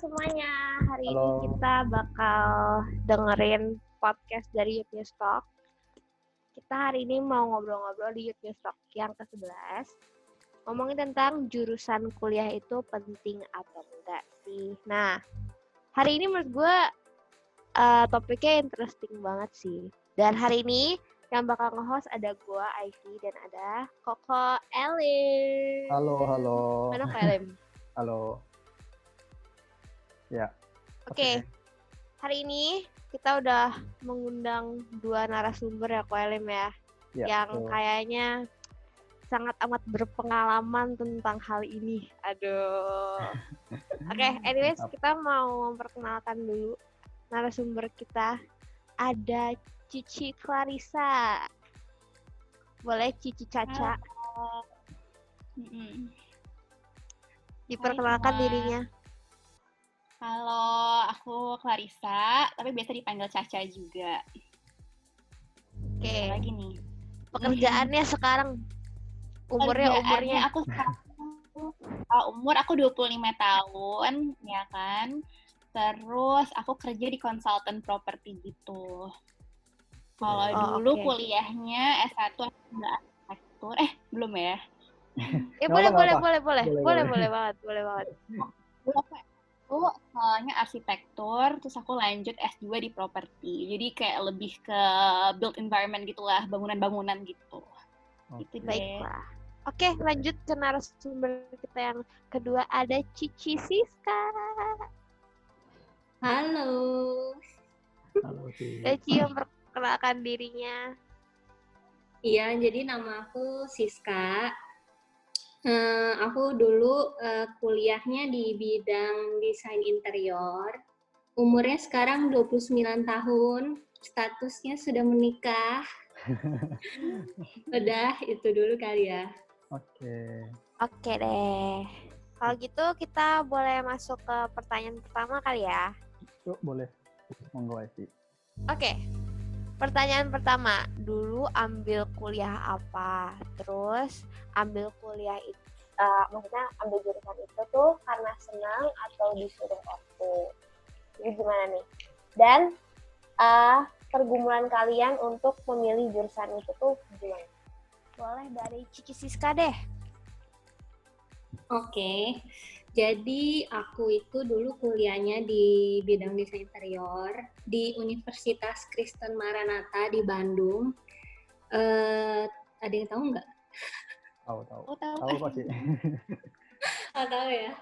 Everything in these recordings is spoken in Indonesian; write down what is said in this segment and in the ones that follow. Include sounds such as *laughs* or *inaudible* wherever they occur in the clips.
semuanya. Hari Halo. ini kita bakal dengerin podcast dari Youth News Talk. Kita hari ini mau ngobrol-ngobrol di Youth News Talk yang ke-11. Ngomongin tentang jurusan kuliah itu penting atau enggak sih. Nah, hari ini menurut gue eh, topiknya interesting banget sih. Dan hari ini yang bakal nge-host ada gue, Ivy, dan ada Koko Elim. Halo, halo. Mana Kok Elim? Halo. Ya. Oke, hari ini kita udah mengundang dua narasumber ya, Ko Elim ya, Ya, yang betul. kayaknya sangat amat berpengalaman tentang hal ini. Aduh. *laughs* Oke, anyways, Mantap. kita mau memperkenalkan dulu narasumber kita. Ada Cici Clarissa. Boleh Cici Caca diperkenalkan dirinya. Halo, aku Clarissa, tapi biasa dipanggil Caca juga. Oke, Apa lagi nih? pekerjaannya sekarang umurnya umurnya aku sekarang uh, umur aku 25 tahun, ya kan? Terus aku kerja di konsultan properti gitu. Kalau Oh, dulu oke. kuliahnya S1 nggak arsitektur, eh belum ya? Ya Nggak boleh boleh boleh Boleh, boleh boleh. boleh banget boleh banget. Aku itu soalnya arsitektur, terus aku lanjut S2 di properti. Jadi kayak lebih ke built environment gitulah, bangunan-bangunan gitu. Itu Oke. deh. Baiklah. Oke lanjut ke narasumber kita yang kedua ada Cici Siska. Halo, Halo. Cici memperkenalkan dirinya. iya jadi nama aku Siska. Eh, aku dulu eh, kuliahnya di bidang desain interior. Umurnya sekarang 29 tahun, statusnya sudah menikah. *laughs* Udah, itu dulu kali ya. Oke. Oke deh. Kalau gitu kita boleh masuk ke pertanyaan pertama kali ya. Yuk, boleh. Monggo. Oke. Pertanyaan pertama, dulu ambil kuliah apa? Terus ambil kuliah itu, eh, maksudnya ambil jurusan itu tuh karena senang atau disuruh waktu? Ini gimana nih? Dan eh, pergumulan kalian untuk memilih jurusan itu tuh gimana? Boleh dari Cici Siska deh. Oke, jadi aku itu dulu kuliahnya di bidang desain interior di Universitas Kristen Maranatha di Bandung. Eh, ada yang tahu nggak? Tahu, tahu. Aku tahu. Tahu pasti. *laughs* Oh, tahu ya.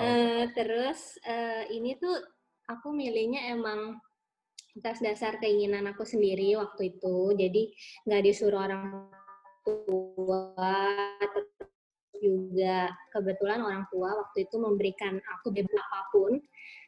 Eh, terus eh, ini tuh aku milihnya emang atas dasar keinginan aku sendiri waktu itu. Jadi nggak disuruh orang tua. Juga kebetulan orang tua waktu itu memberikan aku bebas apa pun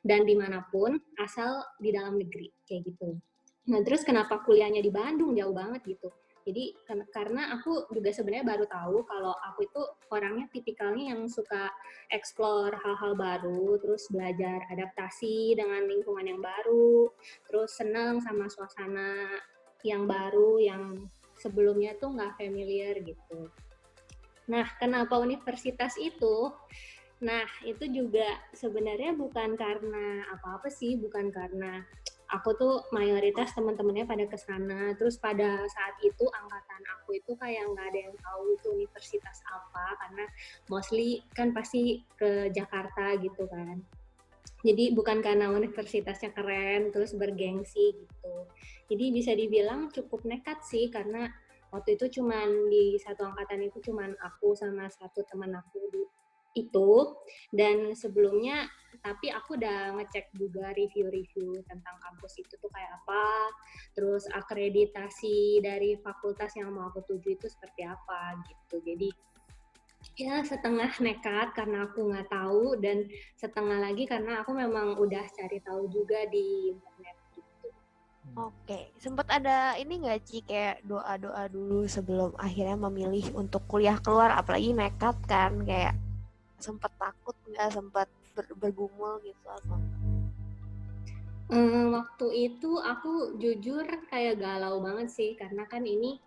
dan di mana pun asal di dalam negeri kayak gitu. Nah terus kenapa kuliahnya di Bandung jauh banget gitu? Jadi karena aku juga sebenarnya baru tahu kalau aku itu orangnya tipikalnya yang suka explore hal-hal baru, terus belajar adaptasi dengan lingkungan yang baru, terus seneng sama suasana yang baru yang sebelumnya tuh nggak familiar gitu. Nah, kenapa universitas itu? Nah, itu juga sebenarnya bukan karena apa-apa sih, bukan karena aku tuh mayoritas teman-temannya pada ke sana. Terus pada saat itu angkatan aku itu kayak nggak ada yang tahu itu universitas apa karena mostly kan pasti ke Jakarta gitu kan. Jadi bukan karena universitasnya keren terus bergengsi gitu. Jadi bisa dibilang cukup nekat sih karena waktu itu cuman di satu angkatan itu cuman aku sama satu teman aku di- itu. Dan sebelumnya tapi aku udah ngecek juga review-review tentang kampus itu tuh kayak apa. Terus akreditasi dari fakultas yang mau aku tuju itu seperti apa gitu. Jadi ya setengah nekat karena aku nggak tahu dan setengah lagi karena aku memang udah cari tahu juga di internet Oke, sempat ada ini nggak Ci kayak doa-doa dulu sebelum akhirnya memilih untuk kuliah keluar, apalagi nekat kan kayak sempat takut nggak sempat ber- bergumul gitu apa? Eh, waktu itu aku jujur kayak galau banget sih karena kan ini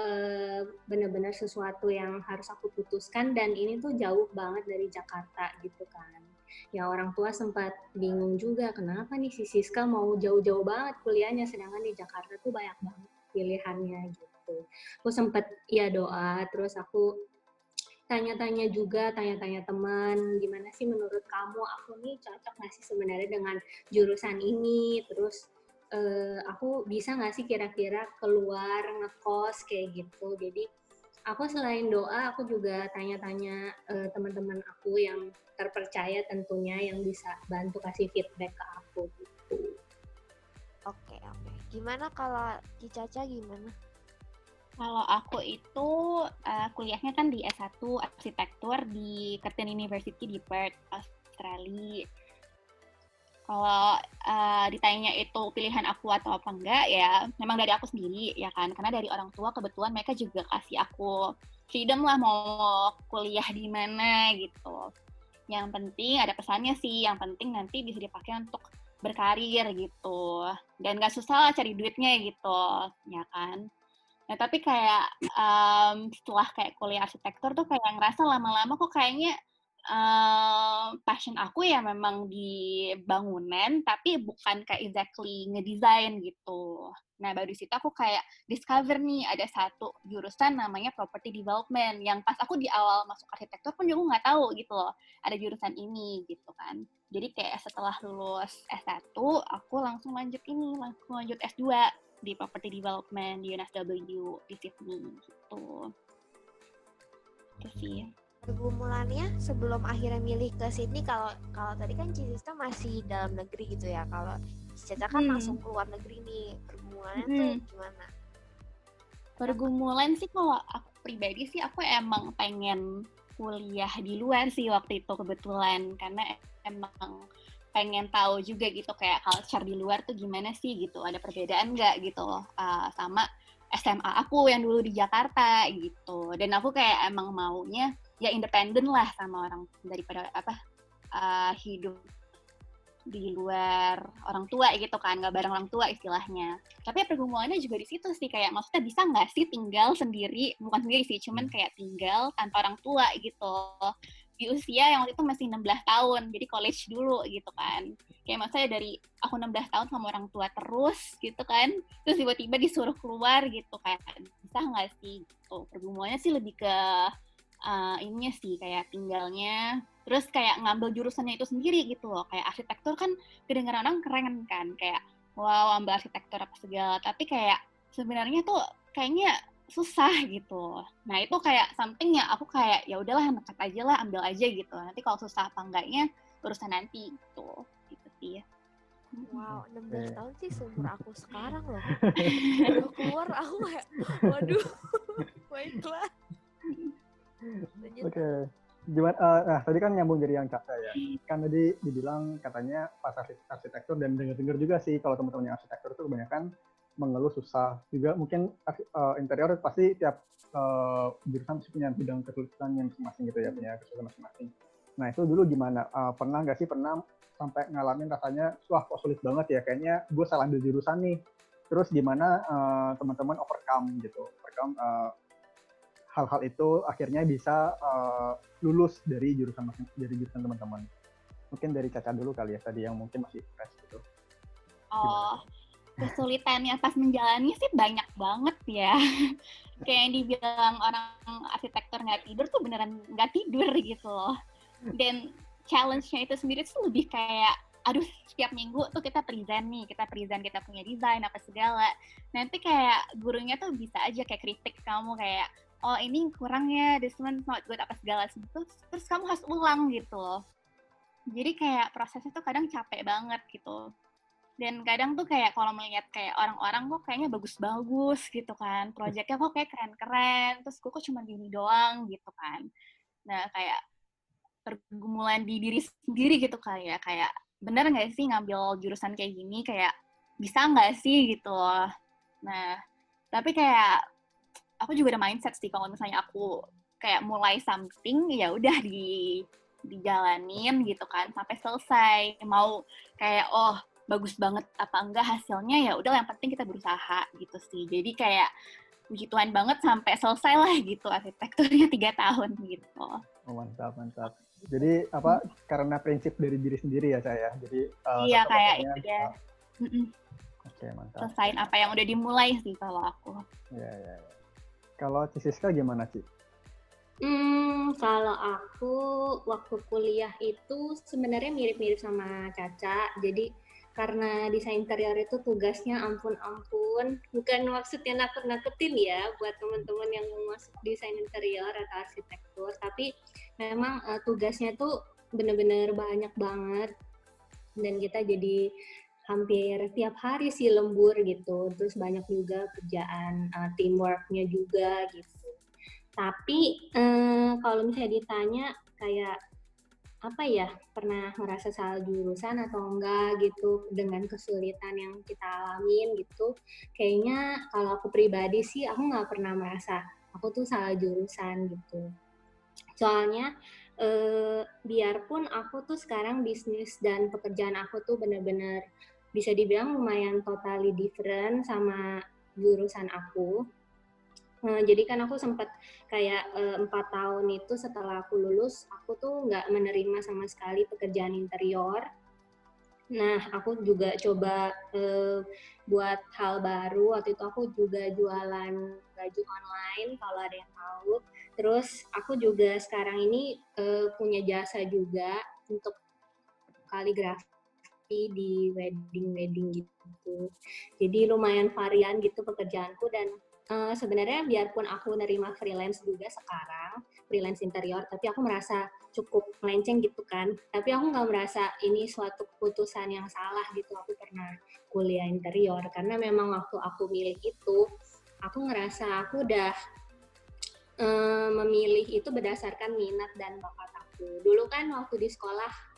eh, benar-benar sesuatu yang harus aku putuskan dan ini tuh jauh banget dari Jakarta gitu kan. Ya orang tua sempat bingung juga kenapa nih si Siska mau jauh-jauh banget kuliahnya sedangkan di Jakarta tuh banyak banget pilihannya gitu. Aku sempat ya doa terus aku tanya-tanya juga, tanya-tanya teman, gimana sih menurut kamu aku nih cocok nggak sih sebenarnya dengan jurusan ini, terus uh, aku bisa nggak sih kira-kira keluar ngekos kayak gitu. Jadi aku selain doa, aku juga tanya-tanya uh, teman-teman aku yang terpercaya tentunya yang bisa bantu kasih feedback ke aku gitu. Oke oke. Gimana kalau Cicaca gimana? Kalau aku itu uh, kuliahnya kan di S1 arsitektur di Curtin University di Perth, Australia. Kalau uh, ditanya itu pilihan aku atau apa enggak ya, memang dari aku sendiri ya kan, karena dari orang tua kebetulan mereka juga kasih aku freedom lah mau kuliah di mana gitu. Yang penting ada pesannya sih, yang penting nanti bisa dipakai untuk berkarir gitu. Dan gak susah lah cari duitnya gitu, ya kan Nah, tapi kayak um, setelah kayak kuliah arsitektur tuh kayak ngerasa lama-lama kok kayaknya passion aku ya memang di bangunan, tapi bukan kayak exactly ngedesain gitu. Nah, baru situ aku kayak discover nih ada satu jurusan namanya property development yang pas aku di awal masuk arsitektur pun juga nggak tahu gitu loh, ada jurusan ini gitu kan. Jadi kayak setelah lulus S1, aku langsung lanjut ini, langsung lanjut S2 di property development di UNSW di Sydney gitu. Itu sih. Pergumulannya sebelum akhirnya milih ke Sydney kalau kalau tadi kan Cisiska masih dalam negeri gitu ya. Kalau Cica kan hmm. langsung keluar negeri nih. Pergumulannya hmm. tuh gimana? Pergumulan sih kalau aku pribadi sih aku emang pengen kuliah di luar sih waktu itu kebetulan karena emang pengen tahu juga gitu kayak culture di luar tuh gimana sih gitu ada perbedaan nggak gitu loh uh, sama SMA aku yang dulu di Jakarta gitu dan aku kayak emang maunya ya independen lah sama orang daripada apa uh, hidup di luar orang tua gitu kan nggak bareng orang tua istilahnya. Tapi ya pergumulannya juga di situ sih kayak maksudnya bisa nggak sih tinggal sendiri? Bukan sendiri sih cuman kayak tinggal tanpa orang tua gitu. Di usia yang waktu itu masih 16 tahun jadi college dulu gitu kan. Kayak maksudnya dari aku 16 tahun sama orang tua terus gitu kan terus tiba-tiba disuruh keluar gitu kayak bisa nggak sih gitu? Pergumulannya sih lebih ke uh, ininya sih kayak tinggalnya terus kayak ngambil jurusannya itu sendiri gitu loh kayak arsitektur kan kedengaran orang keren kan kayak wow ambil arsitektur apa segala tapi kayak sebenarnya tuh kayaknya susah gitu. Nah itu kayak something yang aku kayak ya udahlah nekat aja lah ambil aja gitu. Nanti kalau susah apa enggaknya urusan nanti gitu. Gitu sih. Wow, 16 okay. tahun sih seumur aku sekarang loh. *laughs* Baru keluar aku kayak, waduh, okay. gimana? Uh, nah tadi kan nyambung dari yang Caca ya. Kan tadi dibilang katanya pas arsitektur dan dengar-dengar juga sih kalau teman-teman yang arsitektur itu kebanyakan mengeluh susah juga mungkin uh, interior pasti tiap uh, jurusan pasti punya bidang kesulitan yang masing-masing gitu ya punya kesulitan masing-masing nah itu dulu gimana uh, pernah nggak sih pernah sampai ngalamin rasanya wah kok sulit banget ya kayaknya gue salah ambil jurusan nih terus gimana uh, teman-teman overcome gitu overcome uh, hal-hal itu akhirnya bisa uh, lulus dari jurusan dari jurusan teman-teman mungkin dari Caca dulu kali ya tadi yang mungkin masih fresh gitu oh kesulitannya pas menjalani sih banyak banget ya. *laughs* Kayak yang dibilang orang arsitektur nggak tidur tuh beneran nggak tidur gitu loh. Dan challenge-nya itu sendiri tuh lebih kayak aduh setiap minggu tuh kita present nih, kita present kita punya desain apa segala. Nanti kayak gurunya tuh bisa aja kayak kritik kamu kayak oh ini kurangnya this one not good apa segala terus, terus kamu harus ulang gitu loh. Jadi kayak prosesnya tuh kadang capek banget gitu. Dan kadang tuh kayak kalau melihat kayak orang-orang kok kayaknya bagus-bagus gitu kan. Proyeknya kok kayak keren-keren terus gue kok cuma gini doang gitu kan. Nah kayak pergumulan di diri sendiri gitu kayak kayak bener nggak sih ngambil jurusan kayak gini? Kayak bisa nggak sih? gitu loh. Nah tapi kayak aku juga ada mindset sih kalau misalnya aku kayak mulai something ya udah di dijalanin gitu kan sampai selesai mau kayak oh bagus banget apa enggak hasilnya ya udah yang penting kita berusaha gitu sih jadi kayak puji Tuhan banget sampai selesai lah gitu arsitekturnya *laughs* tiga tahun gitu oh, mantap mantap Jadi apa karena prinsip dari diri sendiri ya saya. Jadi uh, iya kayak itu ya. Oke mantap. Selesain apa yang udah dimulai sih kalau aku. Iya iya. Ya. Kalau Cisiska gimana sih? Hmm, kalau aku waktu kuliah itu sebenarnya mirip-mirip sama Caca. Jadi karena desain interior itu tugasnya ampun-ampun. Bukan maksudnya nakut-nakutin ya buat teman-teman yang mau masuk desain interior atau arsitektur. Tapi memang uh, tugasnya tuh bener-bener banyak banget. Dan kita jadi hampir tiap hari sih lembur gitu. Terus banyak juga kerjaan uh, teamworknya juga gitu tapi eh, kalau misalnya ditanya kayak apa ya pernah merasa salah jurusan atau enggak gitu dengan kesulitan yang kita alamin gitu kayaknya kalau aku pribadi sih aku nggak pernah merasa aku tuh salah jurusan gitu soalnya eh, biarpun aku tuh sekarang bisnis dan pekerjaan aku tuh bener-bener bisa dibilang lumayan totally different sama jurusan aku Nah, jadi kan aku sempat kayak eh, empat tahun itu setelah aku lulus, aku tuh nggak menerima sama sekali pekerjaan interior. Nah, aku juga coba uh, buat hal baru. Waktu itu aku juga jualan baju online kalau ada yang tahu. Terus aku juga sekarang ini punya jasa juga untuk kaligrafi di wedding-wedding gitu. Jadi lumayan varian gitu pekerjaanku dan uh, sebenarnya biarpun aku nerima freelance juga sekarang freelance interior tapi aku merasa cukup melenceng gitu kan. Tapi aku nggak merasa ini suatu keputusan yang salah gitu aku pernah kuliah interior. Karena memang waktu aku milih itu aku ngerasa aku udah um, memilih itu berdasarkan minat dan bakat aku. Dulu kan waktu di sekolah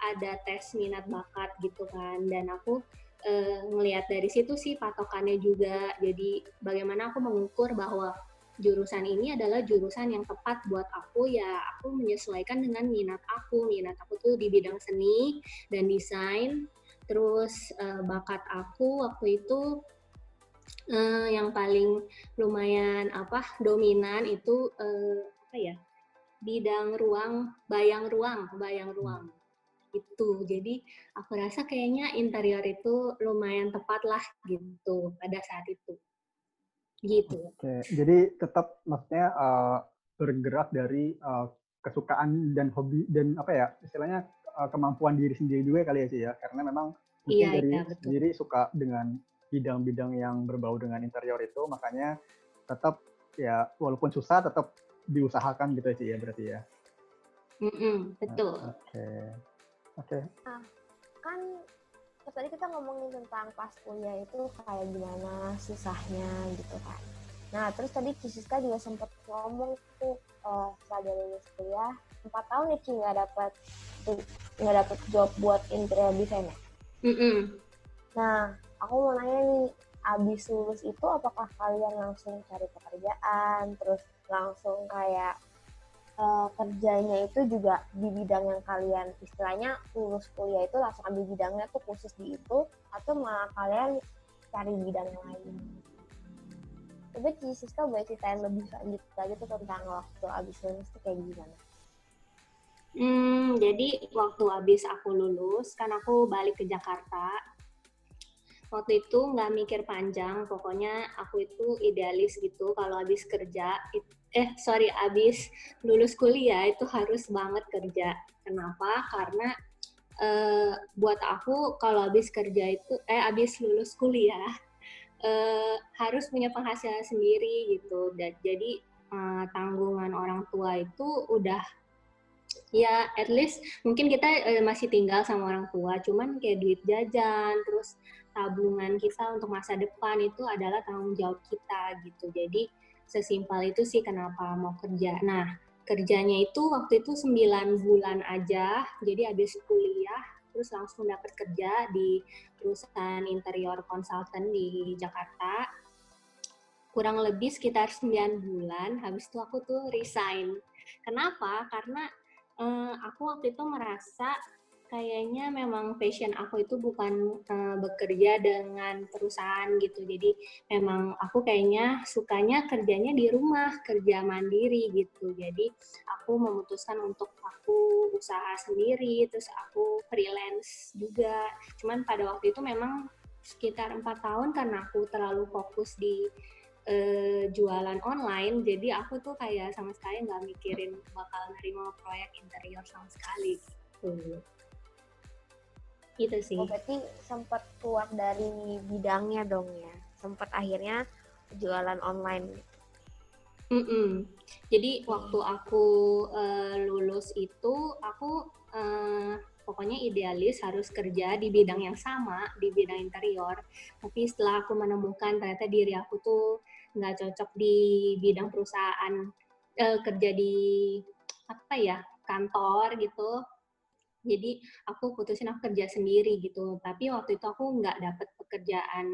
ada tes minat bakat gitu kan. Dan aku uh, ngelihat dari situ sih patokannya juga. Jadi bagaimana aku mengukur bahwa jurusan ini adalah jurusan yang tepat buat aku ya aku menyesuaikan dengan minat aku. Minat aku tuh di bidang seni dan desain. Terus uh, bakat aku waktu itu uh, yang paling lumayan apa dominan itu uh, apa ya bidang ruang bayang ruang bayang ruang itu. Jadi aku rasa kayaknya interior itu lumayan tepat lah gitu pada saat itu. Gitu. Oke, jadi tetap maksudnya uh, bergerak dari uh, kesukaan dan hobi dan apa ya istilahnya uh, kemampuan diri sendiri juga kali ya sih ya karena memang mungkin iya, dari iya, sendiri suka dengan bidang-bidang yang berbau dengan interior itu makanya tetap ya walaupun susah tetap diusahakan gitu sih ya berarti ya. Mm -mm, betul. Oke. Okay. Oke. Okay. Nah, kan tadi kita ngomongin tentang pas kuliah itu kayak gimana susahnya gitu kan. Nah, terus tadi Cisiska juga sempat ngomong tuh uh, setelah dari lulus kuliah empat tahun ya Ci nggak dapat nggak dapat job buat interior design ya. Mm -mm. Nah, aku mau nanya nih, abis lulus itu apakah kalian langsung cari pekerjaan, terus langsung kayak uh, kerjanya itu juga di bidang yang kalian istilahnya lulus kuliah itu langsung ambil bidangnya tuh khusus di itu atau malah kalian cari bidang lain. Tapi Siska boleh ceritain lebih lanjut lagi tuh tentang waktu abis lulus tuh kayak gimana? Hmm, jadi waktu abis aku lulus, kan aku balik ke Jakarta. Waktu itu nggak mikir panjang, pokoknya aku itu idealis gitu. Kalau habis kerja, eh sorry abis lulus kuliah itu harus banget kerja. Kenapa? Karena uh, buat aku kalau abis kerja itu eh abis lulus kuliah uh, harus punya penghasilan sendiri gitu. Dan jadi uh, tanggungan orang tua itu udah ya at least mungkin kita uh, masih tinggal sama orang tua, cuman kayak duit jajan terus tabungan kita untuk masa depan itu adalah tanggung jawab kita gitu. Jadi Sesimpel itu sih kenapa mau kerja. Nah, kerjanya itu waktu itu 9 bulan aja, jadi habis kuliah terus langsung dapat kerja di perusahaan interior consultant di Jakarta. Kurang lebih sekitar 9 bulan, habis itu aku tuh resign. Kenapa? Karena eh, aku waktu itu merasa kayaknya memang passion aku itu bukan uh, bekerja dengan perusahaan gitu. Jadi memang aku kayaknya sukanya kerjanya di rumah, kerja mandiri gitu. Jadi aku memutuskan untuk aku usaha sendiri, terus aku freelance juga. Cuman pada waktu itu memang sekitar empat tahun karena aku terlalu fokus di uh, jualan online, jadi aku tuh kayak sama sekali nggak mikirin bakal nerima proyek interior sama sekali gitu gitu sih. Oh, berarti sempat keluar dari bidangnya dong ya. Sempat akhirnya jualan online Mm -mm. Jadi waktu aku uh, lulus itu aku uh, pokoknya idealis harus kerja di bidang yang sama di bidang interior. Tapi setelah aku menemukan ternyata diri aku tuh nggak cocok di bidang perusahaan uh, kerja di apa ya kantor gitu jadi aku putusin aku kerja sendiri gitu. Tapi waktu itu aku nggak dapet pekerjaan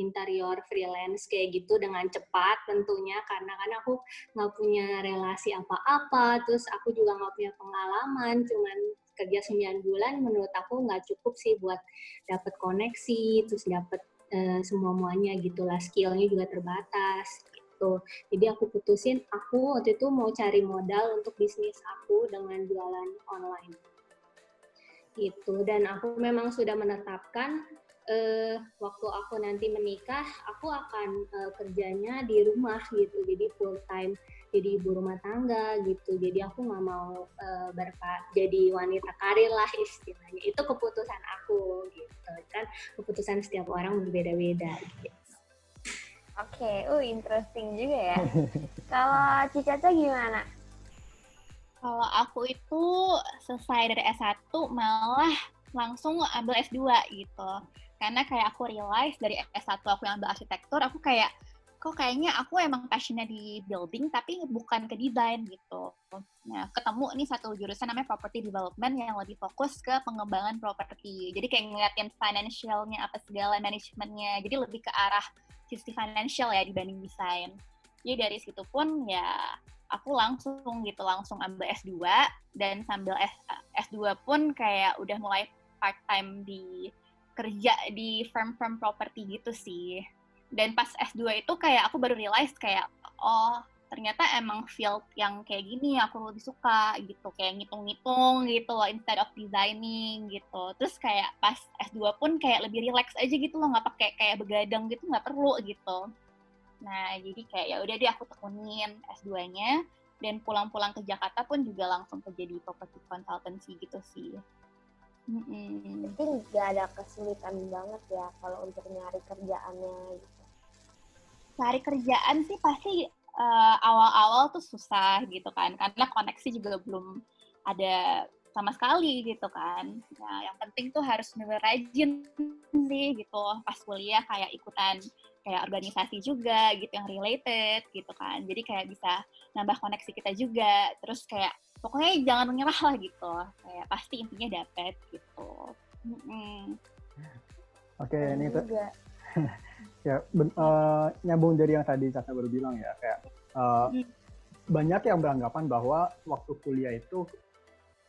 interior freelance kayak gitu dengan cepat tentunya. Karena kan aku nggak punya relasi apa-apa terus aku juga nggak punya pengalaman. Cuman kerja 9 bulan menurut aku nggak cukup sih buat dapet koneksi terus dapet uh, semua muanya gitulah skillnya juga terbatas gitu. Jadi aku putusin aku waktu itu mau cari modal untuk bisnis aku dengan jualan online gitu dan aku memang sudah menetapkan uh, waktu aku nanti menikah aku akan uh, kerjanya di rumah gitu jadi full time jadi ibu rumah tangga gitu jadi aku nggak mau uh, berpa jadi wanita karir lah istilahnya itu keputusan aku gitu kan keputusan setiap orang berbeda-beda gitu. Oke, okay. uh interesting juga ya. Kalau Cicaca gimana? Kalau aku itu selesai dari S1 malah langsung ambil S2 gitu. Karena kayak aku realize dari S1 aku yang ambil arsitektur, aku kayak kok kayaknya aku emang passionnya di building tapi bukan ke desain gitu. Nah, ketemu nih satu jurusan namanya property development yang lebih fokus ke pengembangan properti. Jadi kayak ngeliatin financialnya apa segala manajemennya. Jadi lebih ke arah sisi financial ya dibanding desain. Jadi dari situ pun ya aku langsung gitu langsung ambil S2 dan sambil S, S2 pun kayak udah mulai part time di kerja di firm-firm property gitu sih. Dan pas S2 itu kayak aku baru realize kayak oh ternyata emang field yang kayak gini aku lebih suka gitu kayak ngitung-ngitung gitu loh instead of designing gitu terus kayak pas S2 pun kayak lebih relax aja gitu loh nggak pakai kayak begadang gitu nggak perlu gitu Nah, jadi kayak ya udah deh aku tekunin S2-nya dan pulang-pulang ke Jakarta pun juga langsung kerja di property consultancy gitu sih. Mm-hmm. Tapi nggak ada kesulitan banget ya kalau untuk nyari kerjaannya gitu. Cari kerjaan sih pasti uh, awal-awal tuh susah gitu kan, karena koneksi juga belum ada sama sekali gitu kan. Nah, yang penting tuh harus bener rajin sih gitu pas kuliah kayak ikutan kayak organisasi juga gitu yang related gitu kan. Jadi kayak bisa nambah koneksi kita juga. Terus kayak pokoknya jangan menyerah lah gitu. Kayak pasti intinya dapet gitu. Mm oke okay, ini tuh *laughs* ya ben, uh, nyambung dari yang tadi Caca baru bilang ya kayak uh, hmm. banyak yang beranggapan bahwa waktu kuliah itu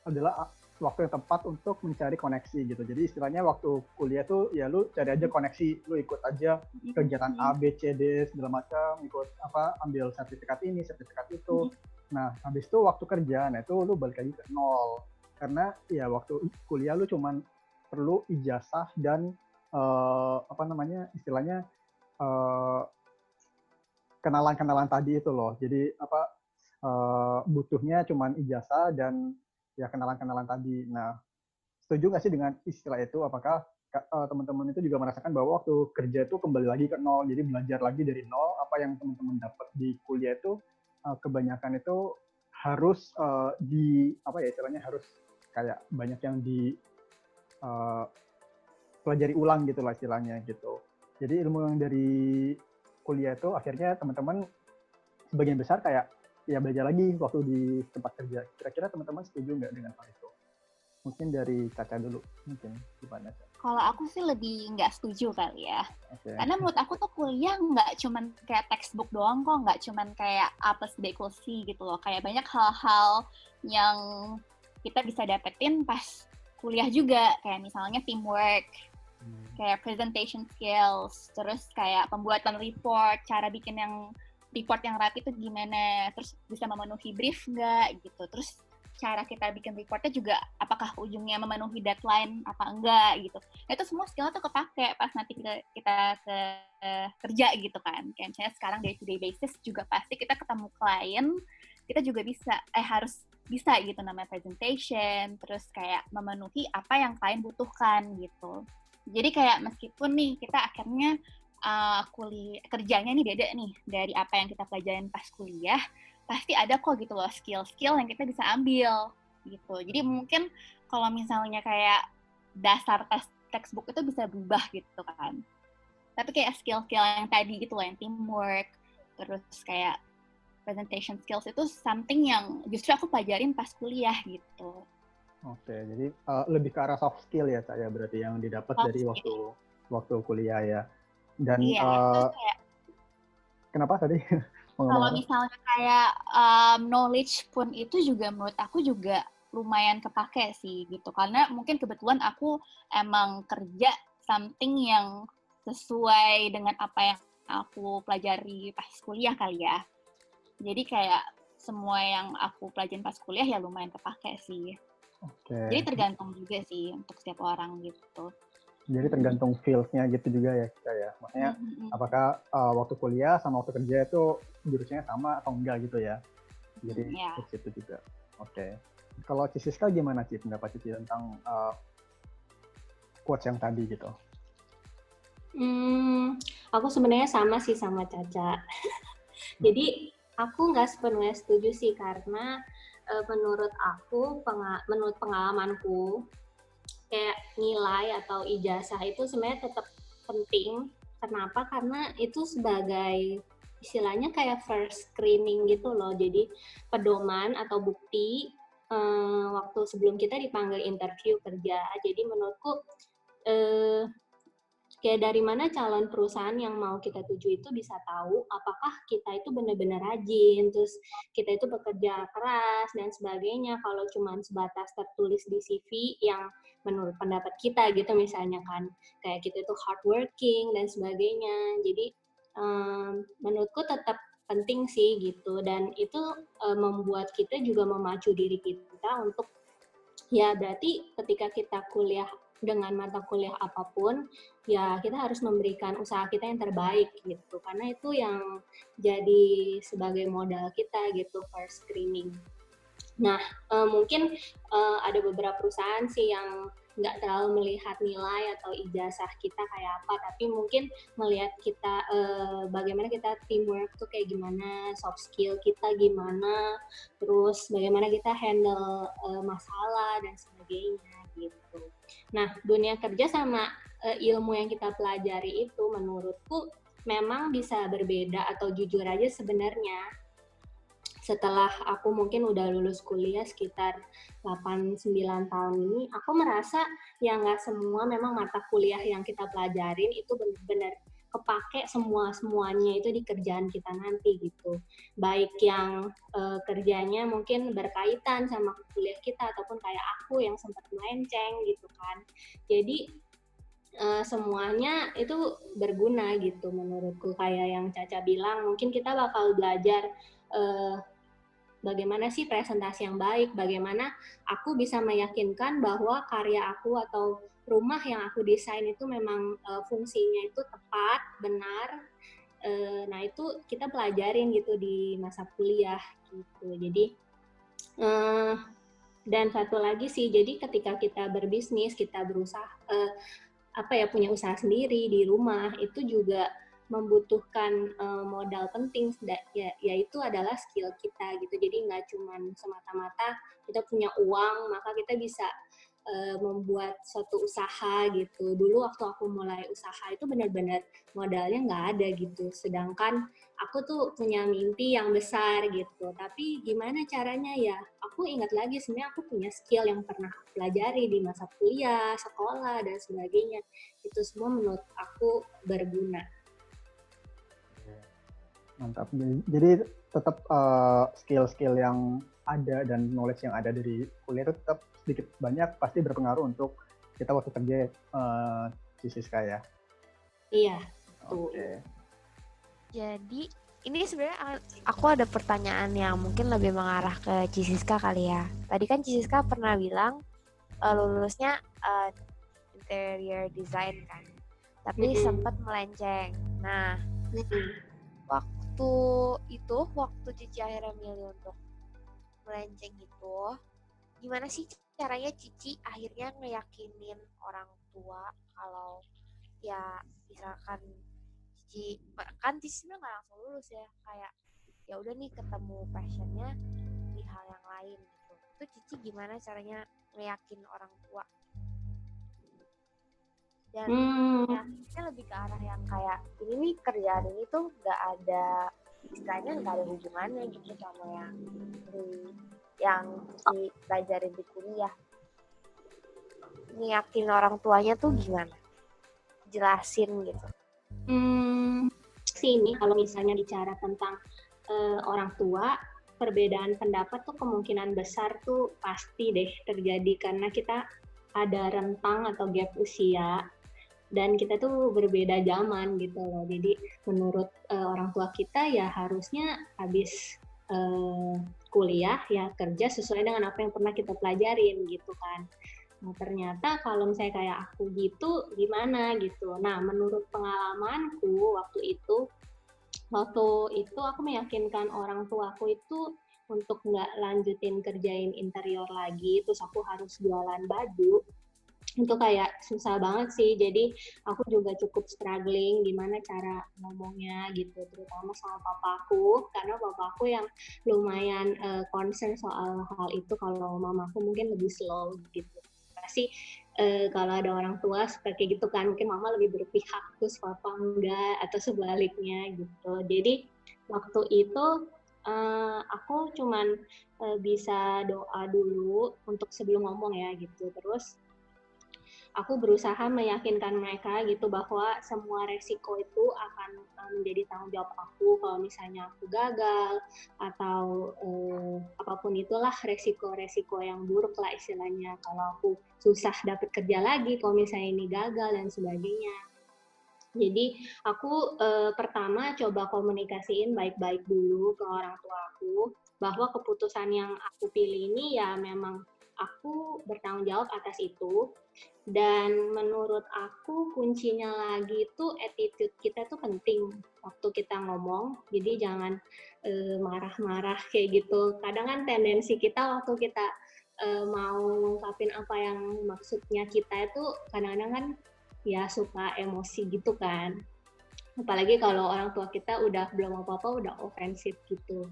adalah waktu yang tepat untuk mencari koneksi gitu. Jadi istilahnya waktu kuliah tuh ya lu cari aja koneksi, lu ikut aja kegiatan A, B, C, D segala macam, ikut apa ambil sertifikat ini, sertifikat itu. Nah, habis itu waktu kerja, nah itu lu balik lagi ke nol. Karena ya waktu kuliah lu cuman perlu ijazah dan uh, apa namanya istilahnya uh, kenalan-kenalan tadi itu loh. Jadi apa uh, butuhnya cuman ijazah dan ya kenalan-kenalan tadi. Nah, setuju nggak sih dengan istilah itu? Apakah uh, teman-teman itu juga merasakan bahwa waktu kerja itu kembali lagi ke nol, jadi belajar lagi dari nol, apa yang teman-teman dapat di kuliah itu uh, kebanyakan itu harus uh, di apa ya istilahnya harus kayak banyak yang di uh, pelajari ulang gitu lah istilahnya gitu. Jadi ilmu yang dari kuliah itu akhirnya teman-teman sebagian besar kayak ya belajar lagi waktu di tempat kerja. Kira-kira teman-teman setuju nggak dengan hal itu? Mungkin dari Caca dulu, mungkin gimana? Kalau aku sih lebih nggak setuju kali ya. Okay. Karena menurut aku tuh kuliah nggak cuman kayak textbook doang kok, nggak cuman kayak A plus B equals C gitu loh. Kayak banyak hal-hal yang kita bisa dapetin pas kuliah juga kayak misalnya teamwork hmm. kayak presentation skills terus kayak pembuatan report cara bikin yang report yang rapi itu gimana terus bisa memenuhi brief nggak gitu. Terus cara kita bikin reportnya juga apakah ujungnya memenuhi deadline apa enggak gitu. Nah, itu semua skill tuh kepake pas nanti kita, kita ke uh, kerja gitu kan. Kayak misalnya sekarang day to day basis juga pasti kita ketemu klien kita juga bisa eh harus bisa gitu namanya presentation terus kayak memenuhi apa yang klien butuhkan gitu. Jadi kayak meskipun nih kita akhirnya uh, kuliah kerjanya nih beda nih dari apa yang kita pelajarin pas kuliah pasti ada kok gitu loh skill-skill yang kita bisa ambil gitu. Jadi mungkin kalau misalnya kayak dasar tes textbook itu bisa berubah gitu kan. Tapi kayak skill-skill yang tadi gitu loh, yang teamwork, terus kayak presentation skills itu something yang justru aku pelajarin pas kuliah gitu. Oke, jadi uh, lebih ke arah soft skill ya saya berarti yang didapat soft dari waktu waktu kuliah ya. Dan iya, uh, kayak, kenapa tadi? *laughs* kalau misalnya kayak um, knowledge pun itu juga menurut aku juga lumayan kepake sih gitu. Karena mungkin kebetulan aku emang kerja something yang sesuai dengan apa yang aku pelajari pas kuliah kali ya. Jadi kayak semua yang aku pelajarin pas kuliah ya lumayan kepake sih. Okay. jadi tergantung juga sih untuk setiap orang gitu jadi tergantung field-nya gitu juga ya kita ya. Maksudnya mm-hmm. apakah uh, waktu kuliah sama waktu kerja itu jurusannya sama atau enggak gitu ya. Jadi yeah. itu juga. Oke. Okay. Kalau Cisiska gimana sih pendapat Cici tentang uh, quotes yang tadi gitu? Hmm, aku sebenarnya sama sih sama Caca. *laughs* Jadi aku nggak sepenuhnya setuju sih karena uh, menurut aku, penga menurut pengalamanku, kayak nilai atau ijazah itu sebenarnya tetap penting. Kenapa? Karena itu sebagai istilahnya kayak first screening gitu loh. Jadi pedoman atau bukti eh, waktu sebelum kita dipanggil interview kerja. Jadi menurutku eh, kayak dari mana calon perusahaan yang mau kita tuju itu bisa tahu apakah kita itu benar-benar rajin, terus kita itu bekerja keras dan sebagainya. Kalau cuma sebatas tertulis di CV yang menurut pendapat kita gitu misalnya kan, kayak kita itu hardworking dan sebagainya. Jadi um, menurutku tetap penting sih gitu dan itu um, membuat kita juga memacu diri kita untuk ya berarti ketika kita kuliah dengan mata kuliah apa pun, ya kita harus memberikan usaha kita yang terbaik gitu. Karena itu yang jadi sebagai modal kita gitu first screening. Nah, uh, mungkin uh, ada beberapa perusahaan sih yang nggak terlalu melihat nilai atau ijazah kita kayak apa, tapi mungkin melihat kita uh, bagaimana kita teamwork tuh kayak gimana, soft skill kita gimana, terus bagaimana kita handle masalah dan sebagainya gitu. Nah, dunia kerja sama uh, ilmu yang kita pelajari itu menurutku memang bisa berbeda atau jujur aja sebenarnya. Setelah aku mungkin udah lulus kuliah sekitar 8-9 tahun ini, aku merasa ya nggak semua memang mata kuliah yang kita pelajarin itu benar-benar kepake semua semuanya itu di kerjaan kita nanti gitu. Baik yang uh, kerjanya mungkin berkaitan sama kuliah kita ataupun kayak aku yang sempat melenceng gitu kan. Jadi uh, semuanya itu berguna gitu menurutku. Kayak yang Caca bilang mungkin kita bakal belajar uh, bagaimana sih presentasi yang baik, bagaimana aku bisa meyakinkan bahwa karya aku atau rumah yang aku desain itu memang uh, fungsinya itu tepat, benar. Uh, nah itu kita pelajarin gitu di masa kuliah gitu. Jadi uh, dan satu lagi sih, jadi ketika kita berbisnis, kita berusaha uh, apa ya punya usaha sendiri di rumah itu juga membutuhkan uh, modal penting ya yaitu adalah skill kita gitu jadi nggak cuma semata-mata kita punya uang maka kita bisa uh, membuat suatu usaha gitu. Dulu waktu aku mulai usaha itu benar-benar modalnya nggak ada gitu. Sedangkan aku tuh punya mimpi yang besar gitu. Tapi gimana caranya ya? Aku ingat lagi sebenarnya aku punya skill yang pernah pelajari di masa kuliah sekolah dan sebagainya. Itu semua menurut aku berguna. Mantap. Jadi tetap eh, skill-skill yang ada dan knowledge yang ada dari kuliah itu tetap sedikit banyak pasti berpengaruh untuk kita waktu kerja uh, di Siska ya. Iya. Oke. Okay. Jadi ini sebenarnya aku ada pertanyaan yang mungkin lebih mengarah ke Cisiska kali ya. Tadi kan Cisiska pernah bilang uh, lulusnya uh, interior design kan, tapi mm -hmm. sempat melenceng. Nah, mm -hmm. waktu itu waktu Cici akhirnya milih untuk melenceng itu, gimana sih caranya Cici akhirnya ngeyakinin orang tua kalau ya misalkan Cici kan Cici nggak langsung lulus ya kayak ya udah nih ketemu passionnya di hal yang lain gitu itu Cici gimana caranya ngeyakin orang tua dan hmm. ya lebih ke arah yang kayak ini nih kerjaan ini tuh nggak ada istilahnya nggak ada hubungannya gitu sama yang di yang dipelajarin di kuliah ngeyakin orang tuanya tuh gimana? Jelasin gitu. Hmm, sini kalau misalnya bicara tentang uh, orang tua perbedaan pendapat tuh kemungkinan besar tuh pasti deh terjadi karena kita ada rentang atau gap usia dan kita tuh berbeda zaman gitu loh. Jadi menurut uh, orang tua kita ya harusnya habis uh, kuliah ya kerja sesuai dengan apa yang pernah kita pelajarin gitu kan. Nah ternyata kalau misalnya kayak aku gitu gimana gitu. Nah menurut pengalamanku waktu itu waktu itu aku meyakinkan orang tuaku itu untuk nggak lanjutin kerjain interior lagi, terus aku harus jualan baju. Itu kayak susah banget sih, jadi aku juga cukup struggling gimana cara ngomongnya gitu, terutama sama papaku, karena papaku yang lumayan uh, concern soal hal itu, kalau mamaku mungkin lebih slow gitu. Pasti uh, kalau ada orang tua seperti gitu kan mungkin mama lebih berpihak terus papa enggak? atau sebaliknya gitu. Jadi waktu itu uh, aku cuman uh, bisa doa dulu untuk sebelum ngomong ya gitu. Terus aku berusaha meyakinkan mereka gitu bahwa semua resiko itu akan menjadi tanggung jawab aku kalau misalnya aku gagal atau eh, apa pun itulah resiko-resiko yang buruk lah istilahnya. Kalau aku susah dapat kerja lagi kalau misalnya ini gagal dan sebagainya. Jadi aku eh, pertama coba komunikasiin baik-baik dulu ke orang tua aku bahwa keputusan yang aku pilih ini ya memang aku bertanggung jawab atas itu dan menurut aku kuncinya lagi itu attitude kita tuh penting waktu kita ngomong. Jadi jangan marah marah-marah kayak gitu. Kadang kan tendensi kita waktu kita uh, mau ngungkapin apa yang maksudnya kita itu kadang-kadang kan ya suka emosi gitu kan. Apalagi kalau orang tua kita udah belum apa-apa udah ofensif gitu.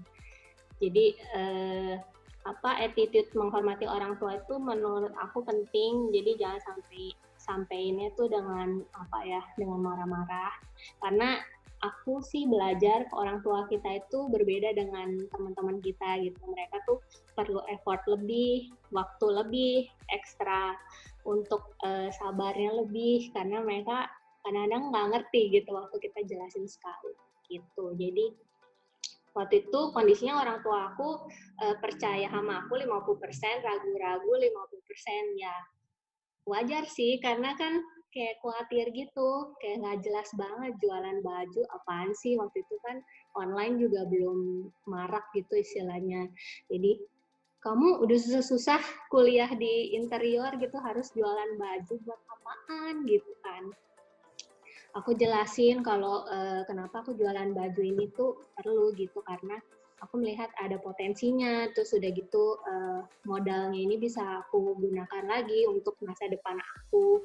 Jadi uh, apa attitude menghormati orang tua itu menurut aku penting. Jadi jangan sampai sampai ini tuh dengan apa ya dengan marah-marah. Karena aku sih belajar orang tua kita itu berbeda dengan teman-teman kita gitu. Mereka tuh perlu effort lebih waktu lebih ekstra untuk uh, sabarnya lebih. Karena mereka kadang-kadang nggak ngerti gitu waktu kita jelasin sekali gitu. Jadi waktu itu kondisinya orang tua aku uh, percaya sama aku 50%, ragu-ragu 50% ya wajar sih karena kan kayak khawatir gitu, kayak nggak jelas banget jualan baju apaan sih. Waktu itu kan online juga belum marak gitu istilahnya. Jadi kamu udah susah-susah kuliah di interior gitu harus jualan baju buat apaan gitu kan aku jelasin kalau uh, kenapa aku jualan baju ini tuh perlu gitu karena aku melihat ada potensinya. Terus sudah gitu uh, modalnya ini bisa aku gunakan lagi untuk masa depan aku.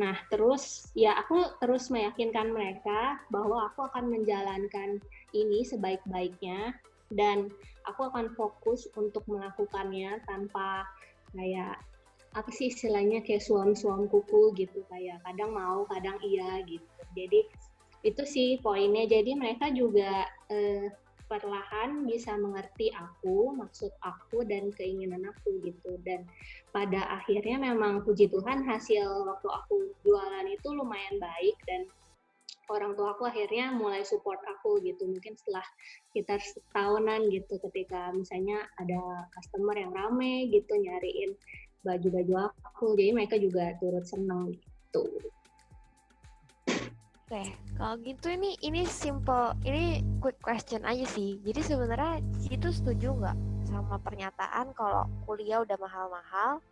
Nah terus ya aku terus meyakinkan mereka bahwa aku akan menjalankan ini sebaik-baiknya dan aku akan fokus untuk melakukannya tanpa kayak apa sih istilahnya kayak suam-suam kuku gitu kayak kadang mau kadang iya gitu. Jadi itu sih poinnya. Jadi mereka juga eh, perlahan bisa mengerti aku maksud aku dan keinginan aku gitu. Dan pada akhirnya memang puji Tuhan hasil waktu aku jualan itu lumayan baik dan orang tua aku akhirnya mulai support aku gitu. Mungkin setelah sekitar setahunan gitu ketika misalnya ada customer yang rame gitu nyariin baju-baju aku jadi mereka juga turut senang gitu Oke, kalau gitu ini ini simple, ini quick question aja sih. Jadi sebenarnya itu setuju nggak sama pernyataan kalau kuliah udah mahal-mahal,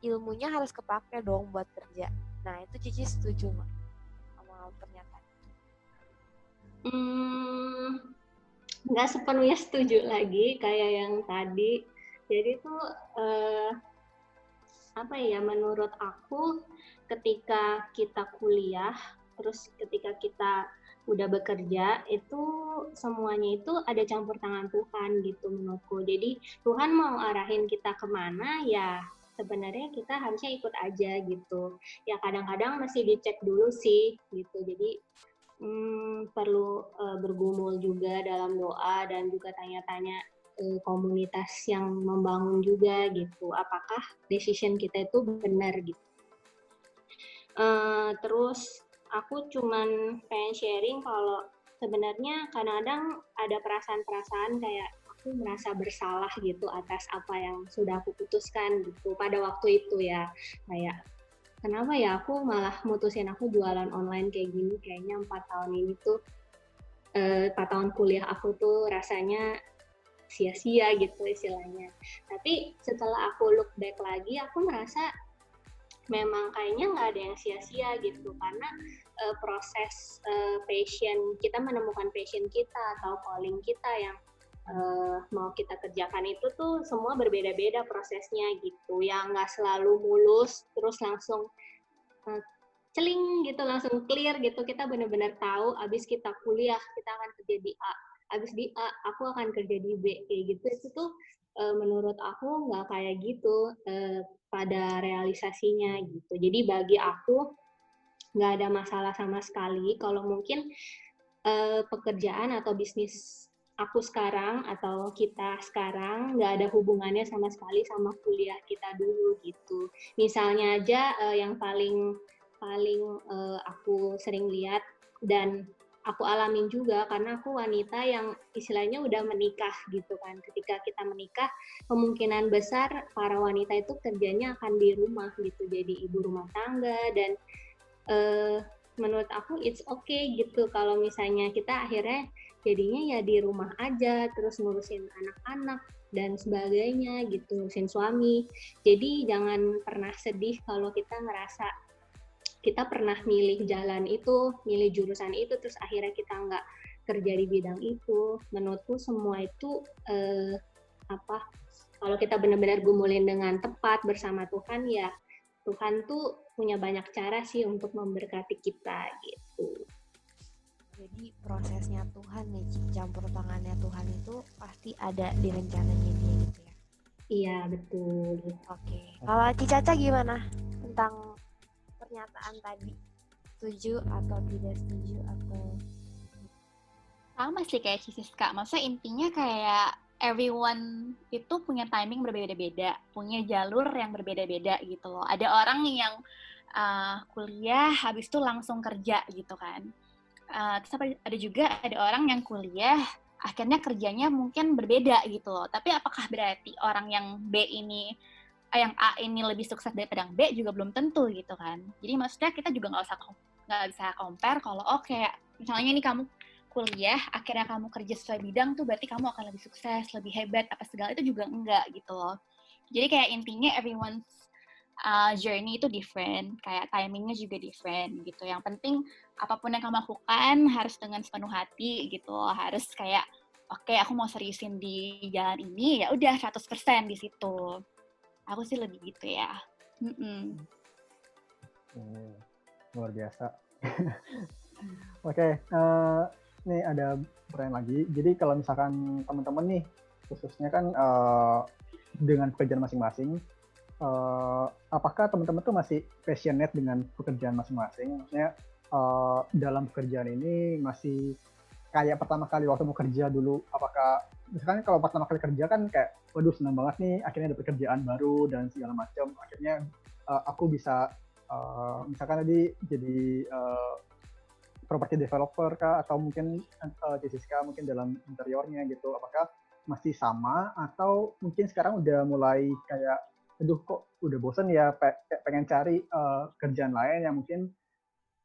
ilmunya harus kepake dong buat kerja. Nah itu Cici setuju nggak sama pernyataan itu? Hmm, nggak sepenuhnya setuju lagi kayak yang tadi. Jadi tuh eh, apa ya? Menurut aku ketika kita kuliah terus ketika kita udah bekerja itu semuanya itu ada campur tangan Tuhan gitu menurutku jadi Tuhan mau arahin kita ke mana ya sebenarnya kita harusnya ikut aja gitu ya kadang-kadang masih dicek dulu sih gitu jadi hmm, perlu uh, bergumul juga dalam doa dan juga tanya-tanya komunitas yang membangun juga gitu. Apakah decision kita itu benar gitu? Uh, terus aku cuman pengen sharing kalau sebenarnya kadang-kadang ada perasaan-perasaan kayak aku merasa bersalah gitu atas apa yang sudah aku putuskan gitu pada waktu itu ya. Kayak kenapa ya aku malah mutusin aku jualan online kayak gini? Kayaknya empat tahun ini tuh eh, empat tahun kuliah aku tuh rasanya sia-sia gitu istilahnya. Tapi setelah aku look back lagi aku merasa memang kayaknya nggak ada yang sia-sia gitu. Karena uh, proses uh, passion kita menemukan passion kita atau calling kita yang uh, mau kita kerjakan itu tuh semua berbeda-beda prosesnya gitu. Yang nggak selalu mulus terus langsung uh, celing gitu langsung clear gitu. Kita benar-benar tahu abis kita kuliah kita akan kerja di A abis di A aku akan kerja di B kayak gitu itu tuh uh, menurut aku nggak kayak gitu uh, pada realisasinya gitu. Jadi bagi aku nggak ada masalah sama sekali kalau mungkin uh, pekerjaan atau bisnis aku sekarang atau kita sekarang nggak ada hubungannya sama sekali sama kuliah kita dulu gitu. Misalnya aja uh, yang paling paling uh, aku sering lihat dan aku alamin juga karena aku wanita yang istilahnya udah menikah gitu kan. Ketika kita menikah, kemungkinan besar para wanita itu kerjanya akan di rumah gitu, jadi ibu rumah tangga dan uh, menurut aku it's okay gitu kalau misalnya kita akhirnya jadinya ya di rumah aja terus ngurusin anak-anak dan sebagainya gitu ngurusin suami. Jadi jangan pernah sedih kalau kita ngerasa kita pernah milih jalan itu, milih jurusan itu, terus akhirnya kita nggak kerja di bidang itu. Menurutku semua itu eh, apa? Kalau kita benar-benar gumulin dengan tepat bersama Tuhan, ya Tuhan tuh punya banyak cara sih untuk memberkati kita gitu. Jadi prosesnya Tuhan nih, campur tangannya Tuhan itu pasti ada di rencananya dia gitu ya. Iya betul. Oke, kalau Cicaca gimana tentang pernyataan tadi. Setuju atau tidak setuju atau sama sih kayak Kak. maksudnya intinya kayak everyone itu punya timing berbeda-beda punya jalur yang berbeda-beda gitu loh. Ada orang yang uh, kuliah habis itu langsung kerja gitu kan. Uh, terus ada juga ada orang yang kuliah akhirnya kerjanya mungkin berbeda gitu loh. Tapi apakah berarti orang yang B ini yang A ini lebih sukses daripada yang B juga belum tentu gitu kan. Jadi maksudnya kita juga nggak usah nggak bisa compare kalau oh misalnya ini kamu kuliah akhirnya kamu kerja sesuai bidang tuh berarti kamu akan lebih sukses, lebih hebat apa segala itu juga enggak gitu loh. Jadi kayak intinya everyone's uh, journey itu different, kayak timingnya juga different gitu. Yang penting apa pun yang kamu lakukan harus dengan sepenuh hati gitu loh. Harus kayak oke okay, aku mau seriusin di jalan ini ya udah 100% di situ aku sih lebih gitu ya. Mm -mm. Hmm, luar biasa. *laughs* Oke okay, uh, eh, nih ada pertanyaan lagi. Jadi kalau misalkan teman-teman nih khususnya kan uh, dengan pekerjaan masing-masing uh, apakah teman-teman tuh masih passionate dengan pekerjaan masing-masing? Maksudnya uh, dalam pekerjaan ini masih kayak pertama kali waktu mau kerja dulu apakah misalkan kalau pertama kali kerja kan kayak waduh senang banget nih akhirnya ada pekerjaan baru dan segala macam akhirnya uh, aku bisa uh, misalkan tadi jadi uh, property developer kah? Atau mungkin uh, mungkin dalam interiornya gitu. Apakah masih sama? Atau mungkin sekarang udah mulai kayak aduh kok udah bosen ya pengen cari uh, kerjaan lain yang mungkin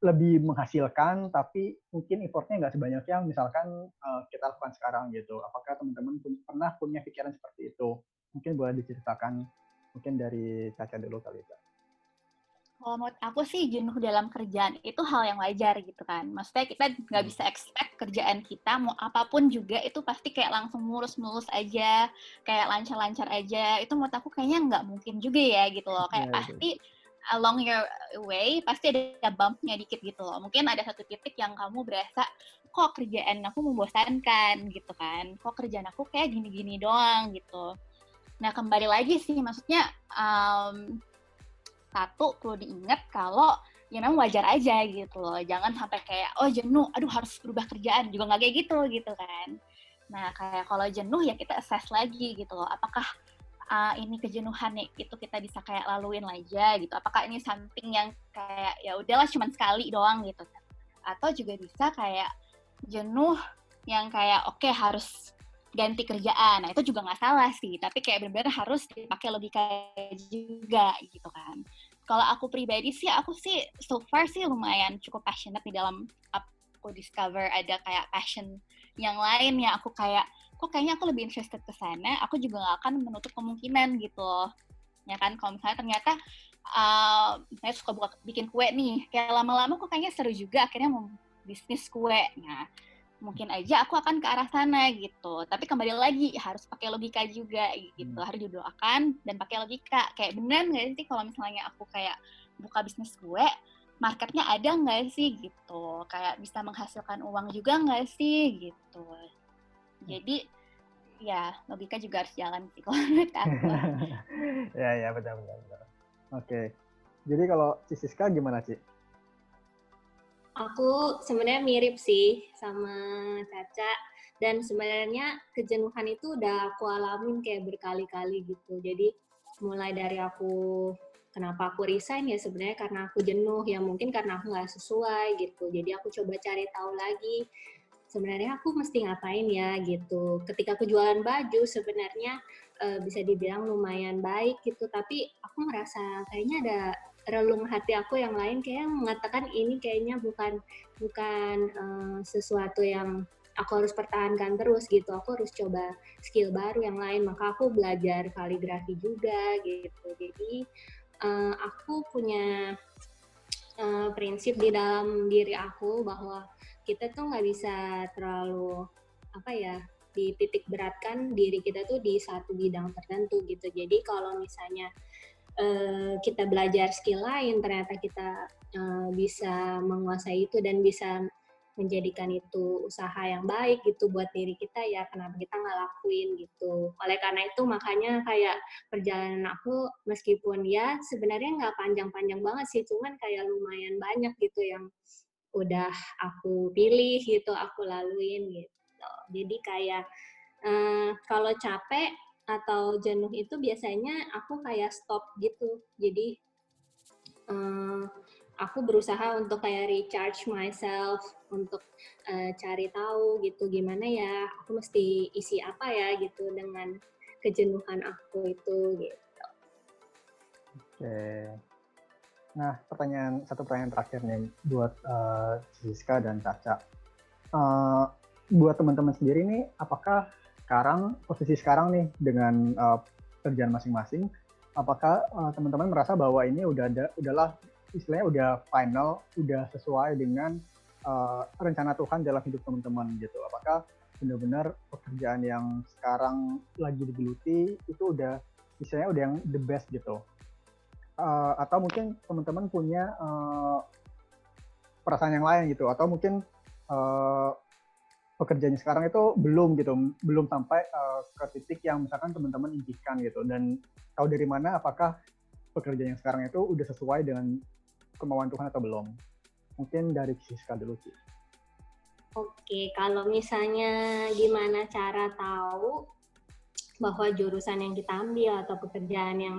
lebih menghasilkan tapi mungkin effortnya nggak sebanyak yang misalkan uh, kita lakukan sekarang gitu apakah teman-teman pernah punya pikiran seperti itu mungkin boleh diceritakan mungkin dari Caca dulu kali ya kalau menurut aku sih jenuh dalam kerjaan itu hal yang wajar gitu kan. Maksudnya kita nggak hmm. bisa expect kerjaan kita mau apa pun juga itu pasti kayak langsung mulus-mulus aja, kayak lancar-lancar aja. Itu menurut aku kayaknya nggak mungkin juga ya gitu loh. Kayak yeah, pasti yeah. Along your way pasti ada bumpnya dikit gitu loh. Mungkin ada satu titik yang kamu berasa kok kerjaan aku membosankan gitu kan. Kok kerjaan aku kayak gini-gini doang gitu. Nah kembali lagi sih maksudnya um, satu perlu diingat kalau ya memang wajar aja gitu loh jangan sampai kayak oh jenuh aduh harus berubah kerjaan juga nggak kayak gitu gitu kan nah kayak kalau jenuh ya kita assess lagi gitu loh apakah uh, ini kejenuhannya itu kita bisa kayak laluin aja gitu. Apakah ini something yang kayak ya udahlah cuman sekali doang gitu kan. Atau juga bisa kayak jenuh yang kayak oke okay, harus ganti kerjaan. Nah itu juga nggak salah sih. Tapi kayak benar-benar harus dipakai logika juga gitu kan. Kalau aku pribadi sih aku sih so far sih lumayan cukup passionate di dalam aku discover ada kayak passion yang lain ya aku kayak kok kayaknya aku lebih interested ke sana aku juga gak akan menutup kemungkinan gitu ya kan kalau misalnya ternyata uh, saya suka buka bikin kue nih kayak lama-lama kok kayaknya seru juga akhirnya mau bisnis kue nah mungkin aja aku akan ke arah sana gitu. Tapi kembali lagi harus pakai logika juga gitu. Hmm. Harus didoakan dan pakai logika. Kayak bener nggak sih kalau misalnya aku kayak buka bisnis gue, marketnya ada nggak sih gitu. Kayak bisa menghasilkan uang juga nggak sih gitu. Jadi ya logika juga harus jalan sih kalau menurut aku. *laughs* ya ya betul betul. betul. Oke. Jadi kalau Siska gimana sih? Aku sebenarnya mirip sih sama Caca dan sebenarnya kejenuhan itu udah aku alamin kayak berkali-kali gitu. Jadi mulai dari aku kenapa aku resign ya sebenarnya karena aku jenuh ya mungkin karena aku nggak sesuai gitu. Jadi aku coba cari tahu lagi sebenarnya aku mesti ngapain ya gitu. Ketika aku jualan baju sebenarnya e, bisa dibilang lumayan baik gitu, tapi aku merasa kayaknya ada relung hati aku yang lain kayak mengatakan ini kayaknya bukan bukan uh, sesuatu yang aku harus pertahankan terus gitu. Aku harus coba skill baru yang lain. Maka aku belajar kaligrafi juga gitu. Jadi uh, aku punya uh, prinsip di dalam diri aku bahwa kita tuh nggak bisa terlalu apa ya di titik beratkan diri kita tuh di satu bidang tertentu gitu. Jadi kalau misalnya uh, kita belajar skill lain ternyata kita uh, bisa menguasai itu dan bisa menjadikan itu usaha yang baik gitu buat diri kita ya kenapa kita nggak lakuin gitu. Oleh karena itu makanya kayak perjalanan aku meskipun ya sebenarnya nggak panjang-panjang banget sih cuman kayak lumayan banyak gitu yang udah aku pilih gitu aku laluin gitu jadi kayak uh, kalau capek atau jenuh itu biasanya aku kayak stop gitu. Jadi uh, aku berusaha untuk kayak recharge myself untuk uh, cari tahu gitu gimana ya aku mesti isi apa ya gitu dengan kejenuhan aku itu gitu. Oke. Nah, pertanyaan satu pertanyaan terakhir nih buat uh, Siska dan Caca. Uh, buat teman-teman sendiri nih, apakah sekarang posisi sekarang nih dengan uh, kerjaan masing-masing, apakah uh, teman-teman merasa bahwa ini udah ada udahlah istilahnya udah final, udah sesuai dengan uh, rencana Tuhan dalam hidup teman-teman gitu? Apakah benar-benar pekerjaan yang sekarang lagi digeluti itu udah istilahnya udah yang the best gitu? Uh, atau mungkin teman-teman punya uh, perasaan yang lain gitu? Atau mungkin uh, pekerjaannya sekarang itu belum gitu, belum sampai uh, ke titik yang misalkan teman-teman impikan gitu. Dan tahu dari mana apakah pekerjaan yang sekarang itu udah sesuai dengan kemauan Tuhan atau belum? Mungkin dari Siska dulu sih. Oke, kalau misalnya gimana cara tahu bahwa jurusan yang kita ambil atau pekerjaan yang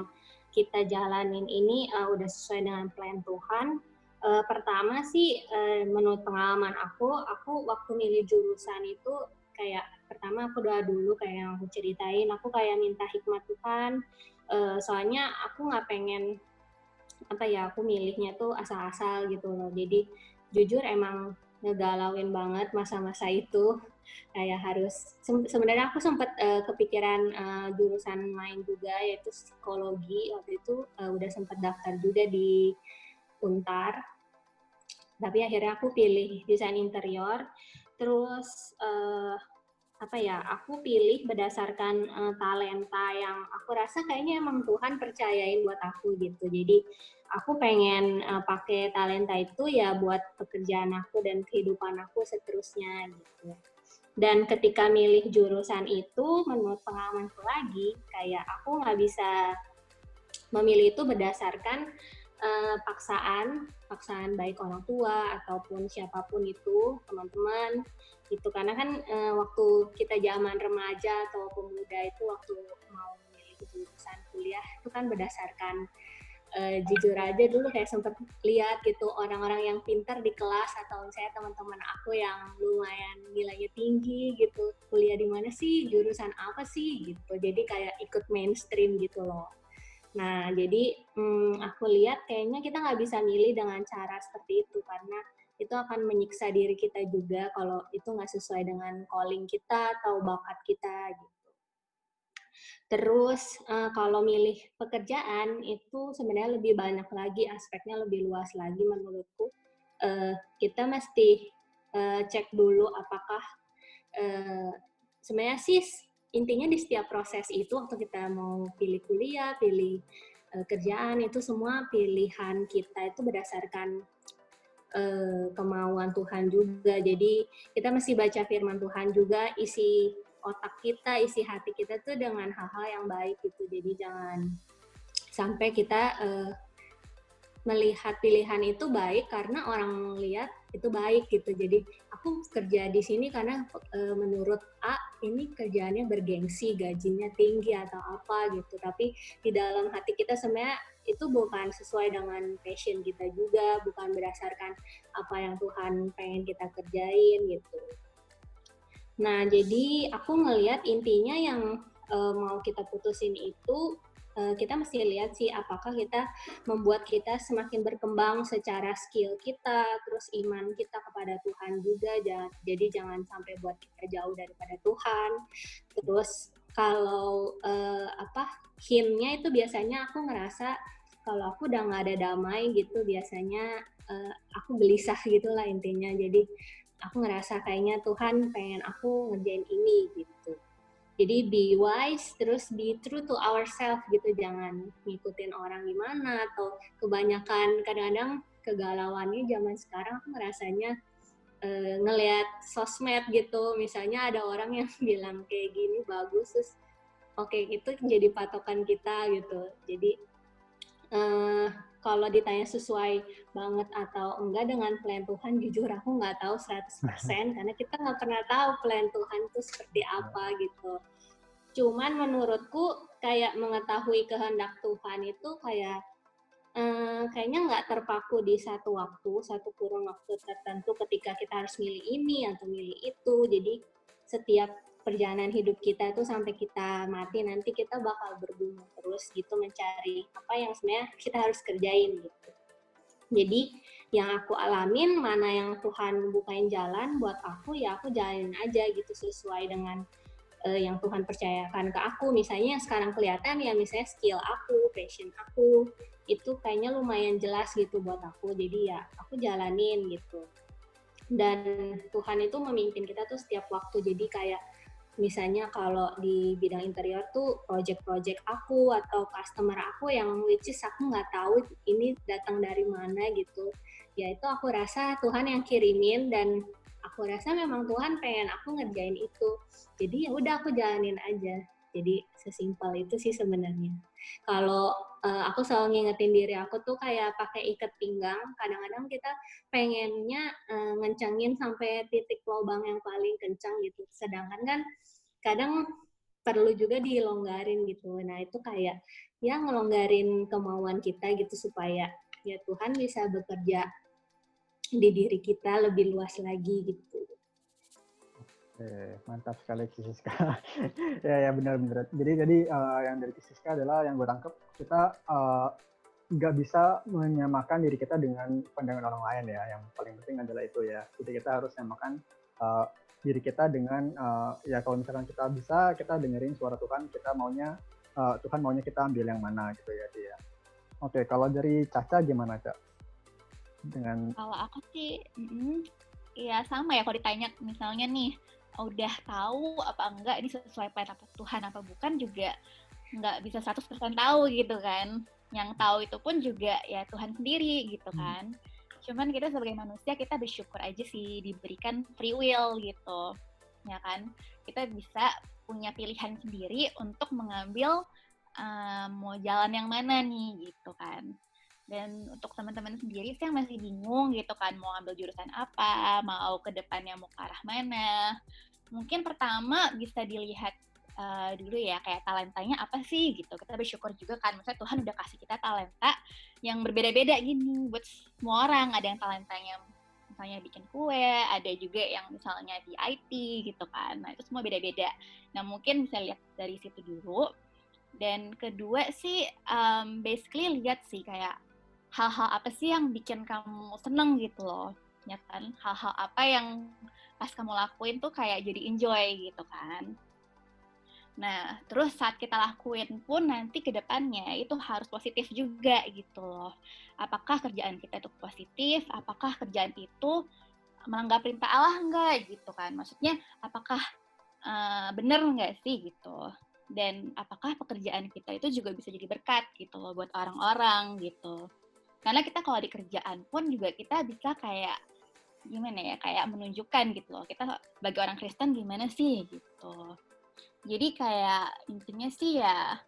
kita jalanin ini uh, udah sesuai dengan plan Tuhan, Uh, pertama sih uh, menurut pengalaman aku, aku waktu milih jurusan itu kayak pertama aku doa dulu kayak yang aku ceritain, aku kayak minta hikmat Tuhan. Uh, soalnya aku nggak pengen apa ya aku milihnya tuh asal-asal gitu loh. Jadi jujur emang ngegalauin banget masa-masa itu. Kayak harus sebenarnya aku sempat uh, kepikiran uh, jurusan lain juga yaitu psikologi. Waktu itu uh, udah sempat daftar juga di Untar. Tapi akhirnya aku pilih desain interior. Terus uh, apa ya aku pilih berdasarkan uh, talenta yang aku rasa kayaknya emang Tuhan percayain buat aku gitu. Jadi aku pengen uh, pakai talenta itu ya buat pekerjaan aku dan kehidupan aku seterusnya gitu. Dan ketika milih jurusan itu menurut pengalamanku lagi kayak aku nggak bisa memilih itu berdasarkan uh, paksaan paksaan baik orang tua ataupun siapa pun itu teman-teman. Itu karena kan uh, waktu kita zaman remaja atau pemuda itu waktu mau memilih jurusan kuliah itu kan berdasarkan uh, jujur aja dulu kayak sempet lihat gitu orang-orang yang pintar di kelas atau saya teman-teman aku yang lumayan nilainya tinggi gitu. Kuliah di mana sih? Jurusan apa sih? Gitu. Jadi kayak ikut mainstream gitu loh Nah, jadi hmm, aku lihat kayaknya kita nggak bisa milih dengan cara seperti itu karena itu akan menyiksa diri kita juga kalau itu nggak sesuai dengan calling kita atau bakat kita gitu. Terus uh, kalau milih pekerjaan itu sebenarnya lebih banyak lagi aspeknya lebih luas lagi menurutku. Uh, kita mesti uh, cek dulu apakah uh, sebenarnya sih intinya di setiap proses itu waktu kita mau pilih kuliah, pilih uh, kerjaan itu semua pilihan kita itu berdasarkan uh, kemauan Tuhan juga. Jadi kita mesti baca firman Tuhan juga isi otak kita, isi hati kita tuh dengan hal-hal yang baik gitu. Jadi jangan sampai kita uh, melihat pilihan itu baik karena orang lihat itu baik gitu. Jadi aku kerja di sini karena e, menurut A ini kerjaannya bergengsi, gajinya tinggi atau apa gitu. Tapi di dalam hati kita sebenarnya itu bukan sesuai dengan passion kita juga, bukan berdasarkan apa yang Tuhan pengen kita kerjain gitu. Nah, jadi aku ngelihat intinya yang e, mau kita putusin itu Eh, kita mesti lihat sih apakah kita membuat kita semakin berkembang secara skill kita, terus iman kita kepada Tuhan juga. Jadi jangan sampai buat kita jauh daripada Tuhan. Terus kalau uh, apa himnya itu biasanya aku ngerasa kalau aku udah nggak ada damai gitu biasanya uh, aku gelisah gitulah intinya. Jadi aku ngerasa kayaknya Tuhan pengen aku ngerjain ini gitu. Jadi be wise, terus be true to ourselves gitu, jangan ngikutin orang gimana atau kebanyakan kadang-kadang kegalauannya zaman sekarang aku ngerasanya e, ngelihat sosmed gitu, misalnya ada orang yang *laughs* bilang kayak gini bagus, terus oke okay, itu jadi patokan kita gitu. Jadi e, kalau ditanya sesuai banget atau enggak dengan plan Tuhan, jujur aku nggak tahu 100% *laughs* karena kita nggak pernah tahu plan Tuhan itu seperti apa gitu. Cuman menurutku kayak mengetahui kehendak Tuhan itu kayak eh, kayaknya nggak terpaku di satu waktu, satu kurun waktu tertentu ketika kita harus milih ini atau milih itu. Jadi setiap perjalanan hidup kita itu sampai kita mati nanti kita bakal bergumul terus gitu mencari apa yang sebenarnya kita harus kerjain gitu. Jadi yang aku alamin mana yang Tuhan bukain jalan buat aku ya aku jalanin aja gitu sesuai dengan uh, yang Tuhan percayakan ke aku. Misalnya yang sekarang kelihatan ya misalnya skill aku, passion aku itu kayaknya lumayan jelas gitu buat aku. Jadi ya aku jalanin gitu. Dan Tuhan itu memimpin kita tuh setiap waktu. Jadi kayak misalnya kalau di bidang interior tuh project-project aku atau customer aku yang which is aku nggak tahu ini datang dari mana gitu. Ya itu aku rasa Tuhan yang kirimin dan aku rasa memang Tuhan pengen aku ngerjain itu. Jadi ya udah aku jalanin aja. Jadi sesimpel itu sih sebenarnya. Kalau uh, aku selalu ngingetin diri aku tuh kayak pakai ikat pinggang kadang-kadang kita pengennya uh, ngencangin sampai titik lubang yang paling kencang gitu sedangkan kan kadang perlu juga dilonggarin gitu. Nah itu kayak ya ngelonggarin kemauan kita gitu supaya ya Tuhan bisa bekerja di diri kita lebih luas lagi gitu. Oke, mantap sekali Kisiska. *laughs* ya ya benar-benar. Jadi jadi uh, yang dari Kisiska adalah yang gue tangkap kita nggak uh, bisa menyamakan diri kita dengan pandangan orang lain ya. Yang paling penting adalah itu ya. Jadi kita harus menyamakan uh, diri kita dengan uh, ya kalau misalkan kita bisa kita dengerin suara Tuhan, kita maunya uh, Tuhan maunya kita ambil yang mana gitu ya dia. Oke, kalau dari Caca gimana Cak? Dengan kalau aku sih, mm, sama ya kalau ditanya misalnya nih udah tahu apa enggak ini sesuai plan apa Tuhan apa bukan juga nggak bisa 100% tahu gitu kan. Yang tahu itu pun juga ya Tuhan sendiri gitu hmm. kan. Hmm. Cuman kita sebagai manusia kita bersyukur aja sih diberikan free will gitu. Ya kan? Kita bisa punya pilihan sendiri untuk mengambil um, mau jalan yang mana nih gitu kan. Dan untuk teman-teman sendiri sih yang masih bingung gitu kan mau ambil jurusan apa, mau ke depannya mau ke arah mana. Mungkin pertama bisa dilihat uh, dulu ya kayak talentanya apa sih gitu. Kita bersyukur juga kan misalnya Tuhan udah kasih kita talenta yang berbeda-beda gini buat semua orang. Ada yang talentanya misalnya bikin kue, ada juga yang misalnya di IT gitu kan. Nah, itu semua beda-beda. Nah, mungkin bisa lihat dari situ dulu. Dan kedua sih um, basically lihat sih kayak hal-hal apa sih yang bikin kamu seneng gitu loh ya kan? Hal-hal apa yang pas kamu lakuin tuh kayak jadi enjoy gitu kan? Nah terus saat kita lakuin pun nanti ke depannya itu harus positif juga gitu loh. Apakah kerjaan kita itu positif? Apakah kerjaan itu melanggar perintah Allah enggak gitu kan? Maksudnya apakah uh, bener enggak sih gitu? Dan apakah pekerjaan kita itu juga bisa jadi berkat gitu loh buat orang-orang gitu karena kita kalau di kerjaan pun juga kita bisa kayak gimana ya kayak menunjukkan gitu loh kita sebagai orang Kristen gimana sih gitu. Jadi kayak intinya sih ya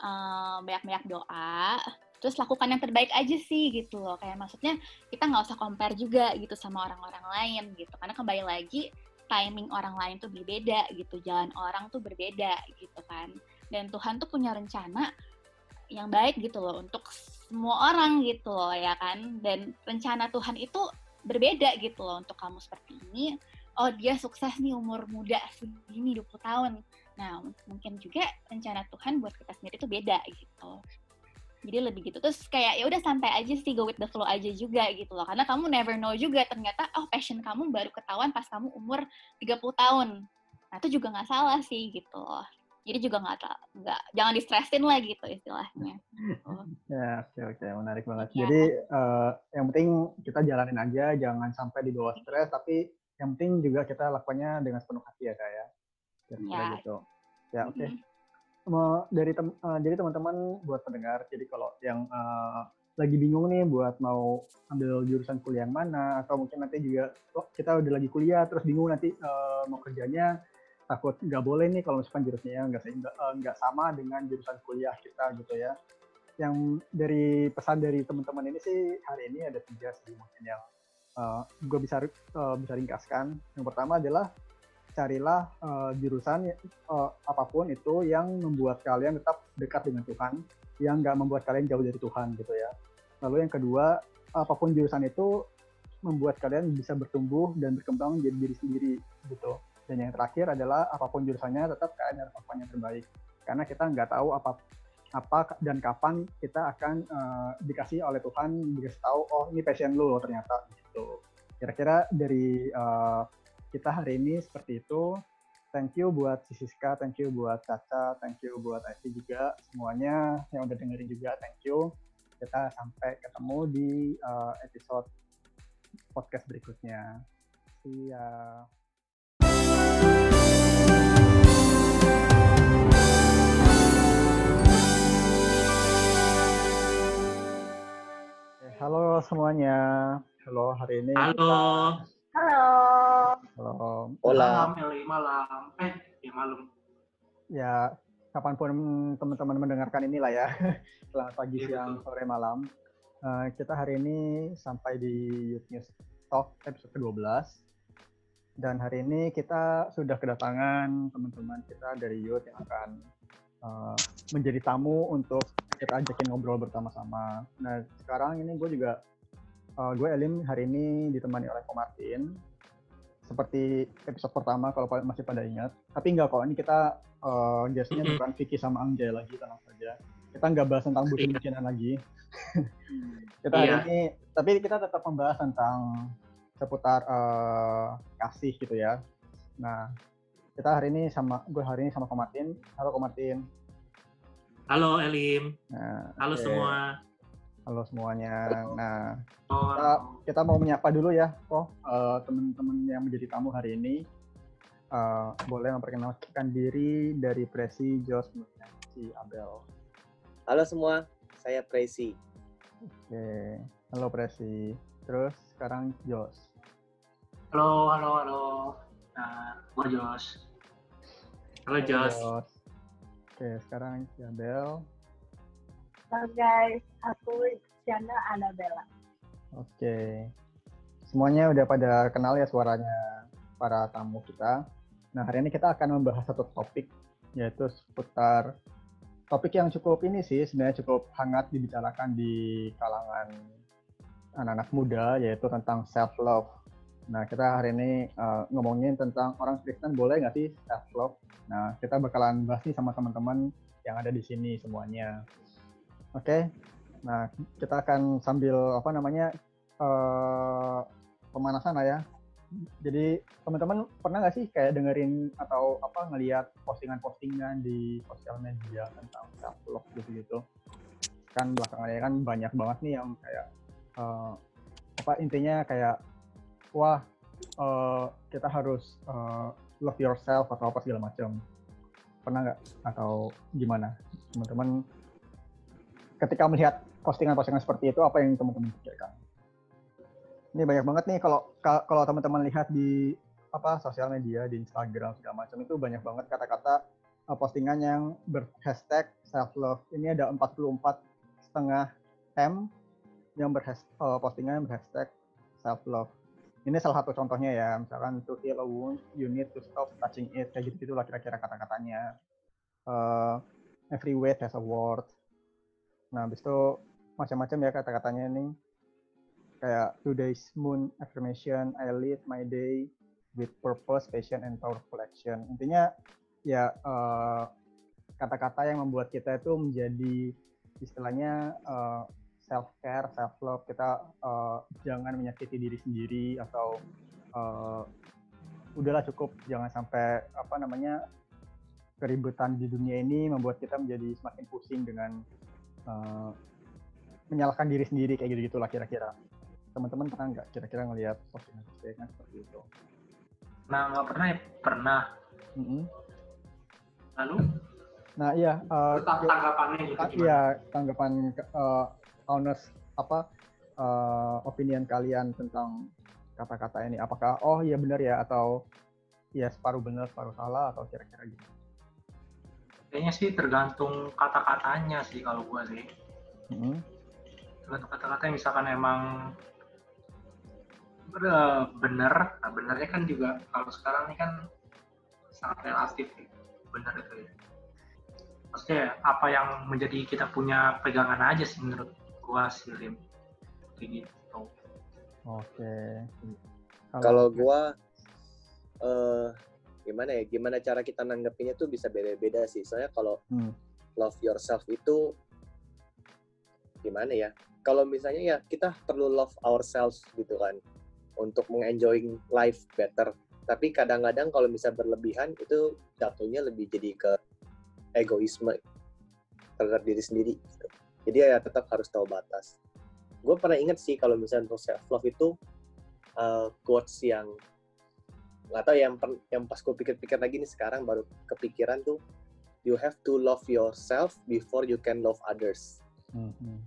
um, banyak-banyak doa terus lakukan yang terbaik aja sih gitu loh. Kayak maksudnya kita nggak usah compare juga gitu sama orang-orang lain gitu. Karena kembali lagi timing orang lain tuh berbeda gitu jalan orang tuh berbeda gitu kan. Dan Tuhan tuh punya rencana yang baik gitu loh untuk semua orang gitu loh ya kan? Dan rencana Tuhan itu berbeda gitu loh untuk kamu seperti ini. Oh dia sukses nih umur muda segini 20 tahun. Nah mungkin juga rencana Tuhan buat kita sendiri itu beda gitu. Jadi lebih gitu. Terus kayak ya udah santai aja sih go with the flow aja juga gitu loh. Karena kamu never know juga ternyata oh passion kamu baru ketahuan pas kamu umur 30 tahun. Nah itu juga nggak salah sih gitu loh jadi juga nggak nggak jangan distresin lah gitu istilahnya oh. ya oke okay, oke okay. menarik banget ya. jadi uh, yang penting kita jalanin aja jangan sampai di bawah stres tapi yang penting juga kita lakukannya dengan sepenuh hati ya kak ya ya gitu ya oke okay. mm-hmm. dari tem uh, jadi teman-teman buat pendengar jadi kalau yang uh, lagi bingung nih buat mau ambil jurusan kuliah yang mana atau mungkin nanti juga oh, kita udah lagi kuliah terus bingung nanti uh, mau kerjanya takut nggak boleh nih kalau misalkan jurusannya nggak eh, nggak sama dengan jurusan kuliah kita gitu ya. Yang dari pesan dari teman-teman ini sih hari ini ada tiga sih mungkin yang uh, eh, gue bisa uh, bisa ringkaskan. Yang pertama adalah carilah uh, jurusan uh, apa pun itu yang membuat kalian tetap dekat dengan Tuhan, yang nggak membuat kalian jauh dari Tuhan gitu ya. Lalu yang kedua, apa pun jurusan itu membuat kalian bisa bertumbuh dan berkembang jadi diri sendiri gitu. Dan yang terakhir adalah apa pun jurusannya tetap harus melakukan yang terbaik. Karena kita nggak tahu apa apa dan kapan kita akan uh, dikasih oleh Tuhan dikasih tahu oh ini passion lu ternyata gitu. Kira-kira dari uh, kita hari ini seperti itu. Thank you buat Siska, thank you buat Caca, thank you buat Ivy juga semuanya yang udah dengerin juga thank you. Kita sampai ketemu di uh, episode podcast berikutnya. See ya. Halo semuanya. Halo hari ini. Halo. Kita... Halo. Halo. Hola. Malam, malam. Eh, ya malam. Ya, kapan pun teman-teman mendengarkan inilah ya. *laughs* Selamat pagi, ya, siang, betul. sore, malam. Uh, kita hari ini sampai di Youth News Talk episode ke-12. Dan hari ini kita sudah kedatangan teman-teman kita dari Youth yang akan uh, menjadi tamu untuk kita ajakin ngobrol bersama-sama. Nah sekarang ini gue juga uh, gue Elim hari ini ditemani oleh Ko Martin. Seperti episode pertama kalau masih pada ingat. Tapi enggak kok, ini kita uh, guestnya bukan Vicky sama Angjay lagi, tenang saja. Kita nggak bahas tentang iya. bucin-bucinan lagi. *laughs* kita hari iya. ini, tapi kita tetap membahas tentang seputar uh, kasih gitu ya. Nah, kita hari ini sama gue hari ini sama Ko Martin. Halo Ko Martin. Halo Elim. Nah, Halo okay. semua. Halo semuanya. Nah, kita, kita mau menyapa dulu ya, kok uh, teman-teman yang menjadi tamu hari ini. Uh, boleh memperkenalkan diri dari Presi, Jos, si Abel. Halo semua, saya Presi. Oke, halo Presi. Terus sekarang Jos. Halo, halo, halo. Nah, gue Jos. Halo, Jos. Oke, sekarang si Abel. Halo guys, aku Chandra Annabella. Oke. Semuanya udah pada kenal ya suaranya para tamu kita. Nah, hari ini kita akan membahas satu topik yaitu seputar topik yang cukup ini sih sebenarnya cukup hangat dibicarakan di kalangan anak-anak muda yaitu tentang self love. Nah, kita hari ini uh, ngomongin tentang orang Kristen boleh nggak sih self love? Nah, kita bakalan bahas nih sama teman-teman yang ada di sini semuanya. Oke, okay. nah kita akan sambil apa namanya uh, pemanasan lah ya. Jadi teman-teman pernah nggak sih kayak dengerin atau apa ngelihat postingan-postingan di sosial media tentang self love gitu-gitu? Kan belakangan kan banyak banget nih yang kayak uh, apa intinya kayak wah uh, kita harus uh, love yourself atau apa segala macam. Pernah nggak atau gimana teman-teman ketika melihat postingan-postingan seperti itu apa yang teman-teman pikirkan? Ini banyak banget nih kalau kalau teman-teman lihat di apa sosial media di Instagram segala macam itu banyak banget kata-kata uh, postingan yang berhashtag self love. Ini ada 44 setengah m yang berhashtag uh, postingan yang berhashtag self love. Ini salah satu contohnya ya, misalkan to heal a wound, you need to stop touching it, kayak gitu lah kira-kira kata-katanya. Uh, every weight has a word, Nah, habis itu macam-macam ya kata-katanya ini. Kayak today's moon affirmation, I live my day with purpose, passion, and powerful action. Intinya ya eh, kata-kata yang membuat kita itu menjadi istilahnya uh, self care, self love. Kita uh, jangan menyakiti diri sendiri atau uh, udahlah cukup jangan sampai apa namanya keributan di dunia ini membuat kita menjadi semakin pusing dengan uh, menyalahkan diri sendiri kayak gitu gitulah kira-kira. Teman-teman pernah nggak kira-kira ngelihat postingan-postingan seperti itu? Nah nggak pernah ya? Pernah. Mm -hmm. lalu? Nah iya uh, tanggapannya gitu iya tanggapan uh, honest apa uh, opinion kalian tentang kata-kata ini? Apakah oh iya benar ya atau ya separuh benar separuh salah atau kira-kira gitu? Kayaknya sih tergantung kata-katanya sih kalau gua sih. Hmm. tergantung kata-katanya misalkan emang bener nah benernya kan juga kalau sekarang ini kan sangat relatif bener itu ya. Maksudnya apa yang menjadi kita punya pegangan aja sih menurut gua sih Lim kayak gitu. Oke. Kalau gua uh, gimana ya? Gimana cara kita nanggepinnya tuh bisa beda-beda sih. Soalnya kalau hmm. love yourself itu gimana ya? Kalau misalnya ya kita perlu love ourselves gitu kan. Untuk mengenjoying life better. Tapi kadang-kadang kalau bisa berlebihan itu jatuhnya lebih jadi ke egoisme terhadap diri sendiri gitu. Jadi ya tetap harus tahu batas gue pernah inget sih kalau misalnya untuk self love itu uh, quotes yang nggak tahu yang yang pas gue pikir-pikir lagi nih sekarang baru kepikiran tuh you have to love yourself before you can love others. Mm-hmm.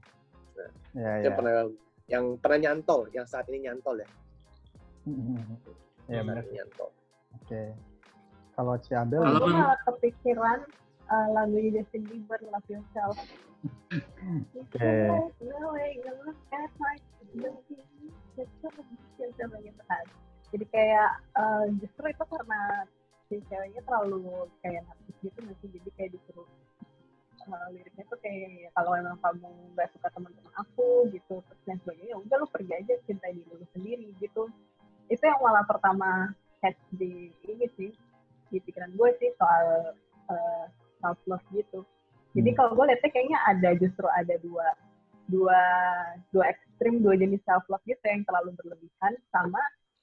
Nah, yeah, yang yeah. pernah yang pernah nyantol, yang saat ini nyantol ya. Mm-hmm. Ya yeah, benar nyantol. Oke. Okay. Kalau Ciabel, aku malah kepikiran uh, lagu Justin Bieber Love Yourself. Okay. jadi kayak uh, justru itu karena si ceweknya terlalu kayak narsis gitu sih? Jadi kayak disuruh uh, liriknya tuh kayak kalau emang kamu nggak suka teman-teman aku gitu terus dan sebagainya ya udah lu pergi aja sih itu yang malah pertama catch di ini sih di pikiran gue sih soal uh, self love gitu jadi hmm. kalau gue lihatnya kayaknya ada justru ada dua dua dua ekstrim dua jenis self love gitu yang terlalu berlebihan sama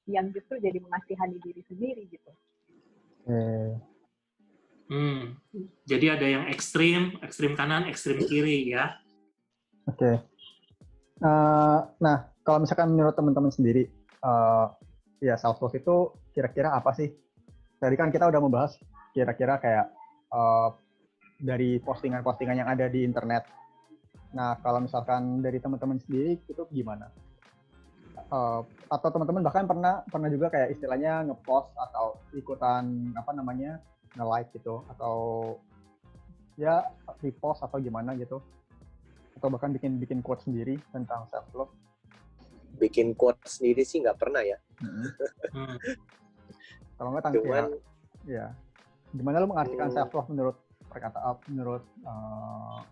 yang justru jadi mengasihani diri sendiri gitu. Hmm. Hmm. Jadi ada yang ekstrim, ekstrim kanan, ekstrim kiri ya. Oke. Okay. Uh, eh, nah, kalau misalkan menurut teman-teman sendiri, uh, ya self love itu kira-kira apa sih? Tadi kan kita udah membahas kira-kira kayak uh, dari postingan-postingan yang ada di internet. Nah, kalau misalkan dari teman-teman sendiri itu gimana? Uh, atau teman-teman bahkan pernah pernah juga kayak istilahnya ngepost atau ikutan apa namanya nge-like gitu atau ya repost atau gimana gitu. Atau bahkan bikin bikin quote sendiri tentang self love. Bikin quote sendiri sih nggak pernah ya. *laughs* Hmm. kalau nggak tanggung ya, ya. Gimana lo mengartikan hmm. self love menurut perkataan menurut uh,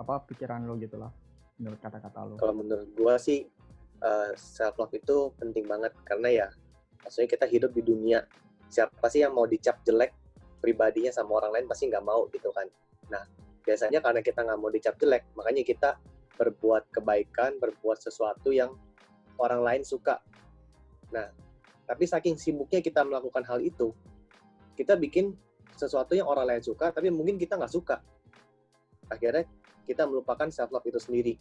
apa pikiran lo gitu lah menurut kata-kata lo? Kalau menurut gua sih uh, self love itu penting banget karena ya maksudnya kita hidup di dunia siapa sih yang mau dicap jelek pribadinya sama orang lain pasti nggak mau gitu kan. Nah biasanya karena kita nggak mau dicap jelek makanya kita berbuat kebaikan, berbuat sesuatu yang orang lain suka. Nah tapi saking sibuknya kita melakukan hal itu, kita bikin sesuatu yang orang lain suka tapi mungkin kita nggak suka. Akhirnya kita melupakan self love itu sendiri.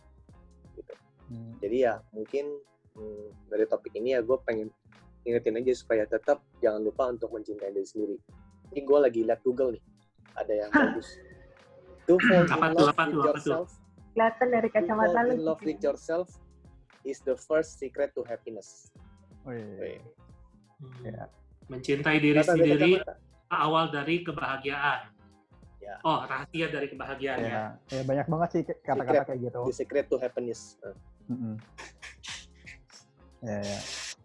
Gitu. Hmm. jadi ya mungkin hmm, dari topik ini ya gue pengen ingetin aja supaya tetap jangan lupa untuk mencintai diri sendiri. Ini gue lagi lihat Google nih. Ada yang bagus. To fall in love with yourself. Kelihatan dari kacamata lu in love with yourself is the first secret to happiness. Oh, iya. iya. Hmm. Ya. mencintai diri kata sendiri awal dari kebahagiaan Ya. Oh, rahasia dari kebahagiaan ya. ya. banyak banget sih kata-kata kayak gitu. The secret to happiness. Mm -hmm. ya, ya.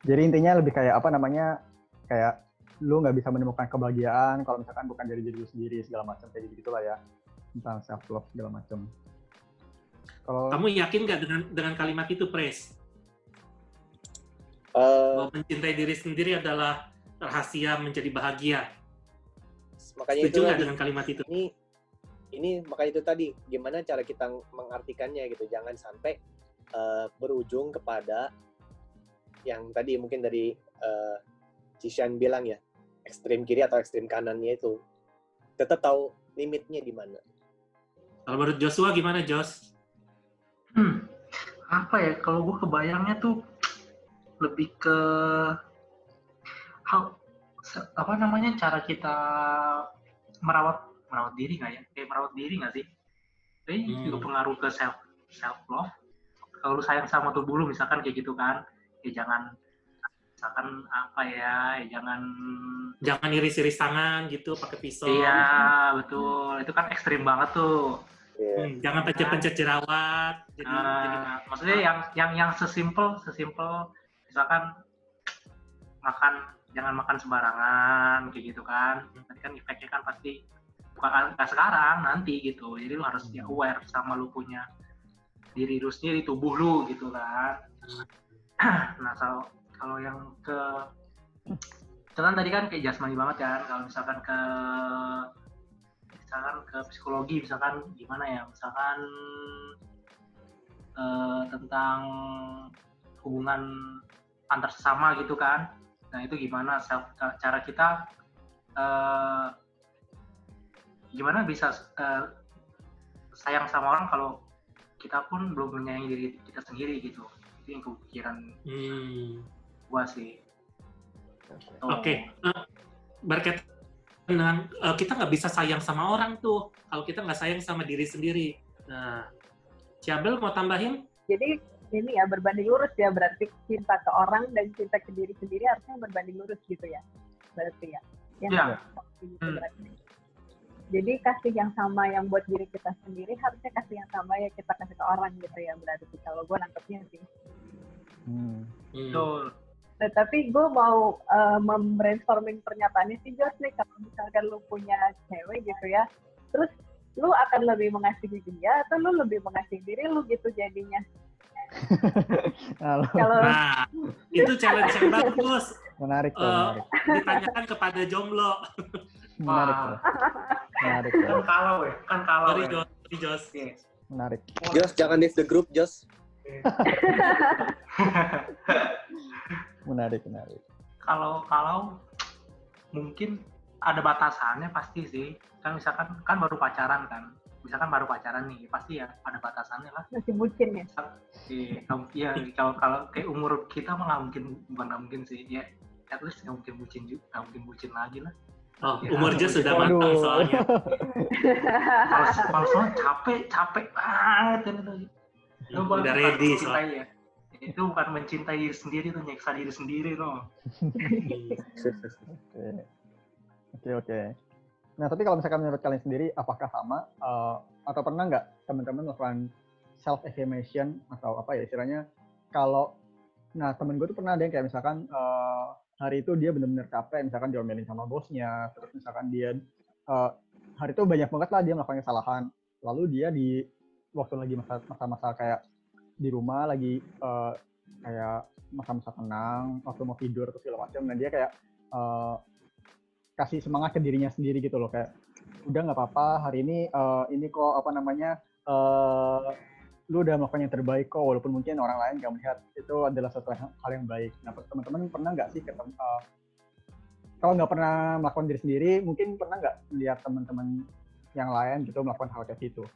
Jadi intinya lebih kayak apa namanya? Kayak lu nggak bisa menemukan kebahagiaan kalau misalkan bukan dari diri lu sendiri segala macam kayak gitu lah ya tentang self love segala macam. Kalau kamu yakin nggak dengan dengan kalimat itu, Pres? Uh, Bahwa mencintai diri sendiri adalah rahasia menjadi bahagia makanya Setuju itu dengan kalimat itu ini ini makanya itu tadi gimana cara kita mengartikannya gitu jangan sampai uh, berujung kepada yang tadi mungkin dari uh, Cishan bilang ya ekstrim kiri atau ekstrim kanannya itu tetap tahu limitnya di mana. Kalau menurut Joshua gimana Jos? Hmm, apa ya kalau gue kebayangnya tuh lebih ke how apa namanya cara kita merawat merawat diri nggak ya? Kayak merawat diri nggak sih? Ini hmm. juga pengaruh ke self self love kalau lu sayang sama tubuh lu misalkan kayak gitu kan ya jangan misalkan apa ya, ya jangan jangan iris-iris tangan gitu pakai pisau. Iya betul. Itu kan ekstrim banget tuh. Yeah. hmm, jangan pencet-pencet jerawat jadi, uh, jadi maksudnya yang yang yang sesimpel sesimpel misalkan makan jangan makan sembarangan kayak gitu kan. Nanti kan efeknya kan pasti bukan nggak sekarang nanti gitu. Jadi lu harus ya aware sama lu punya diri lu sendiri tubuh lu gitu kan. *clears throat* Nah kalau kalau yang ke misalkan tadi kan kayak jasmani banget kan kalau misalkan ke misalkan ke psikologi misalkan gimana ya misalkan uh, tentang hubungan antar sesama gitu kan Nah itu gimana self, cara kita uh, gimana bisa uh, sayang sama orang kalau kita pun belum menyayangi diri kita sendiri gitu. Itu yang kepikiran hmm. gua sih. Oke, okay. uh, berkaitan dengan uh, kita nggak bisa sayang sama orang tuh kalau kita nggak sayang sama diri sendiri. Nah, Ciabel mau tambahin? Jadi ini ya berbanding lurus ya berarti cinta ke orang dan cinta ke diri sendiri harusnya berbanding lurus gitu ya berarti ya ya, ya. Gitu hmm. berarti. jadi kasih yang sama yang buat diri kita sendiri harusnya kasih yang sama ya kita kasih ke orang gitu ya berarti kalau gue nangkepnya sih hmm. betul Nah, tapi gue mau uh, membrainstorming pernyataannya sih Jos nih kalau misalkan lu punya cewek gitu ya terus lu akan lebih mengasihi dia atau lu lebih mengasihi diri lu gitu jadinya *laughs* Kalau nah, itu challenge yang bagus. Menarik, tuh, uh, menarik. Ditanyakan kepada jomblo. menarik, tuh. Menarik. Tuh. Kan kalau ya, kan kalau. Sorry, ya. Jos. Sorry, Jos. Yes. Menarik. Jos, jangan leave the group, Jos. menarik, menarik. Kalau kalau mungkin ada batasannya pasti sih. Kan misalkan kan baru pacaran kan misalkan baru pacaran nih pasti ya ada batasannya lah masih bucin ya iya kalau kalau kayak umur kita mah nggak mungkin bukan nggak mungkin sih ya at least nggak mungkin bucin juga nggak mungkin bucin lagi lah Oh, ya, umur aja sudah matang soalnya. kalau, kalau soalnya capek, capek banget kan itu. Itu udah ready soalnya. Ya. Itu bukan mencintai diri sendiri, itu nyeksa diri sendiri loh. *laughs* Oke, oke. Nah, tapi kalau misalkan menurut kalian sendiri, apakah sama uh, atau pernah nggak teman-teman melakukan self affirmation atau apa ya istilahnya? Kalau, nah temen gue tuh pernah ada yang kayak misalkan uh, hari itu dia benar-benar capek, misalkan diomelin sama bosnya, terus misalkan dia uh, hari itu banyak banget lah dia melakukan kesalahan, lalu dia di waktu lagi masa-masa kayak di rumah lagi uh, kayak masa-masa tenang, waktu mau tidur atau segala macam, nah dia kayak uh, kasih semangat ke dirinya sendiri gitu loh kayak udah nggak apa-apa hari ini uh, ini kok apa namanya uh, lu udah melakukan yang terbaik kok walaupun mungkin orang lain nggak melihat itu adalah suatu hal yang baik. Nah teman-teman pernah nggak sih ketemu uh, kalau nggak pernah melakukan diri sendiri mungkin pernah nggak melihat teman-teman yang lain gitu melakukan hal kayak gitu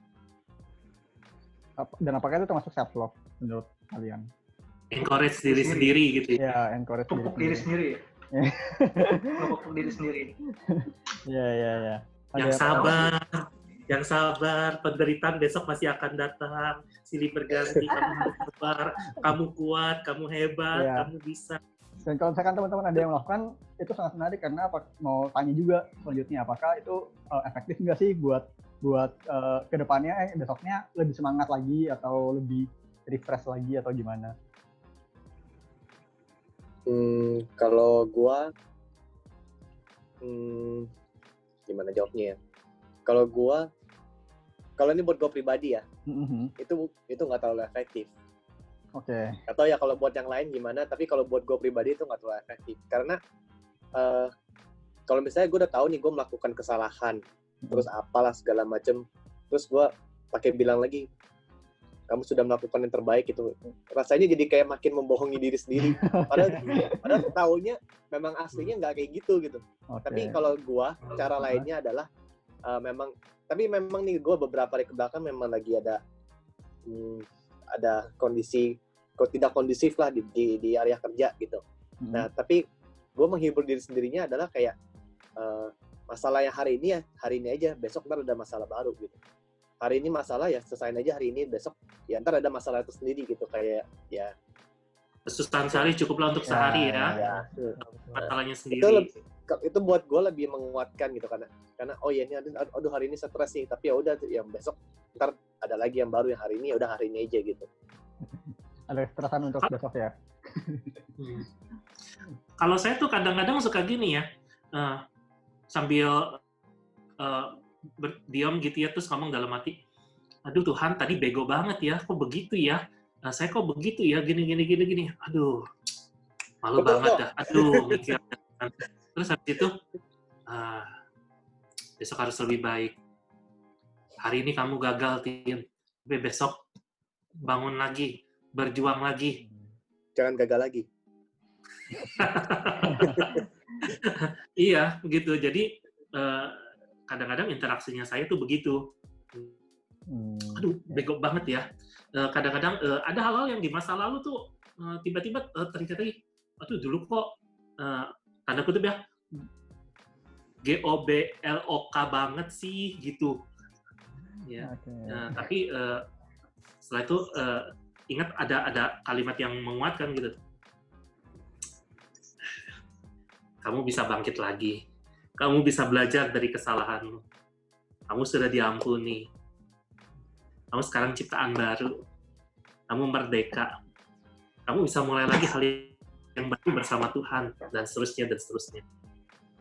dan apakah itu termasuk self love menurut kalian? Encourage diri sendiri, gitu ya? Iya, encourage diri, diri sendiri. Ya? *laughs* Ngebuk diri sendiri. Iya, iya, iya. Yang sabar, yang sabar, penderitaan besok masih akan datang, silih berganti, *laughs* kamu sabar, kamu kuat, kamu hebat, yeah. kamu bisa. Dan kalau misalkan teman-teman ada yang melakukan, itu sangat menarik karena apa, mau tanya juga selanjutnya, apakah itu uh, efektif nggak sih buat buat uh, ke depannya, eh, besoknya lebih semangat lagi atau lebih refresh lagi atau gimana? Hmm, kalau gua hmm, gimana jawabnya ya? Kalau gua kalau ini buat gua pribadi ya, mm-hmm. itu itu nggak terlalu efektif. Oke. Okay. Atau ya kalau buat yang lain gimana? Tapi kalau buat gua pribadi itu nggak terlalu efektif karena uh, kalau misalnya gue udah tahu nih gue melakukan kesalahan, mm-hmm. terus apalah segala macem, terus gue pakai bilang lagi kamu sudah melakukan yang terbaik itu rasanya jadi kayak makin membohongi diri sendiri. Padahal *laughs* padahal tahunya memang aslinya nggak kayak gitu gitu. Okay. tapi kalau gua cara lainnya adalah uh, memang tapi memang nih gua beberapa hari ke belakang memang lagi ada hmm, ada kondisi kok tidak kondisif lah di, di, di area kerja gitu. Hmm. nah tapi gua menghibur diri sendirinya adalah kayak uh, masalah yang hari ini ya hari ini aja besok ntar ada masalah baru gitu hari ini masalah ya selesai aja hari ini besok ya ntar ada masalah itu sendiri gitu kayak ya. Kesusahan sehari cukuplah untuk ya, sehari ya, ya. masalahnya sendiri. itu, itu buat gue lebih menguatkan gitu karena karena oh ya ini aduh hari ini stres sih tapi ya udah yang besok ntar ada lagi yang baru yang hari ini ya udah hari ini aja gitu. Ada stresan untuk besok ya? Hmm. kalau saya tuh kadang-kadang suka gini ya. Uh, sambil uh, berdiam gitu ya terus ngomong dalam hati aduh Tuhan tadi bego banget ya kok begitu ya? Nah, saya kok begitu ya? Gini gini gini gini. Aduh malu banget dah. Aduh mikir. Terus habis itu ah, besok harus lebih baik. Hari ini kamu gagal tim tapi besok bangun lagi berjuang lagi. Jangan gagal lagi. *laughs* Iya gitu. Jadi uh, kadang-kadang interaksinya saya tuh begitu. Hmm. Aduh, bego banget ya. Eh, kadang-kadang uh, ada hal-hal yang di masa lalu tuh uh, tiba-tiba uh, teringat lagi, aduh dulu kok uh, tanda kutip ya G O B L O K banget sih gitu. Ya. Okay. Uh, tapi uh, setelah itu uh, ingat ada ada kalimat yang menguatkan gitu. Kamu bisa bangkit lagi kamu bisa belajar dari kesalahanmu. Kamu sudah diampuni. Kamu sekarang ciptaan baru. Kamu merdeka. Kamu bisa mulai lagi hal yang baru bersama Tuhan dan seterusnya dan seterusnya.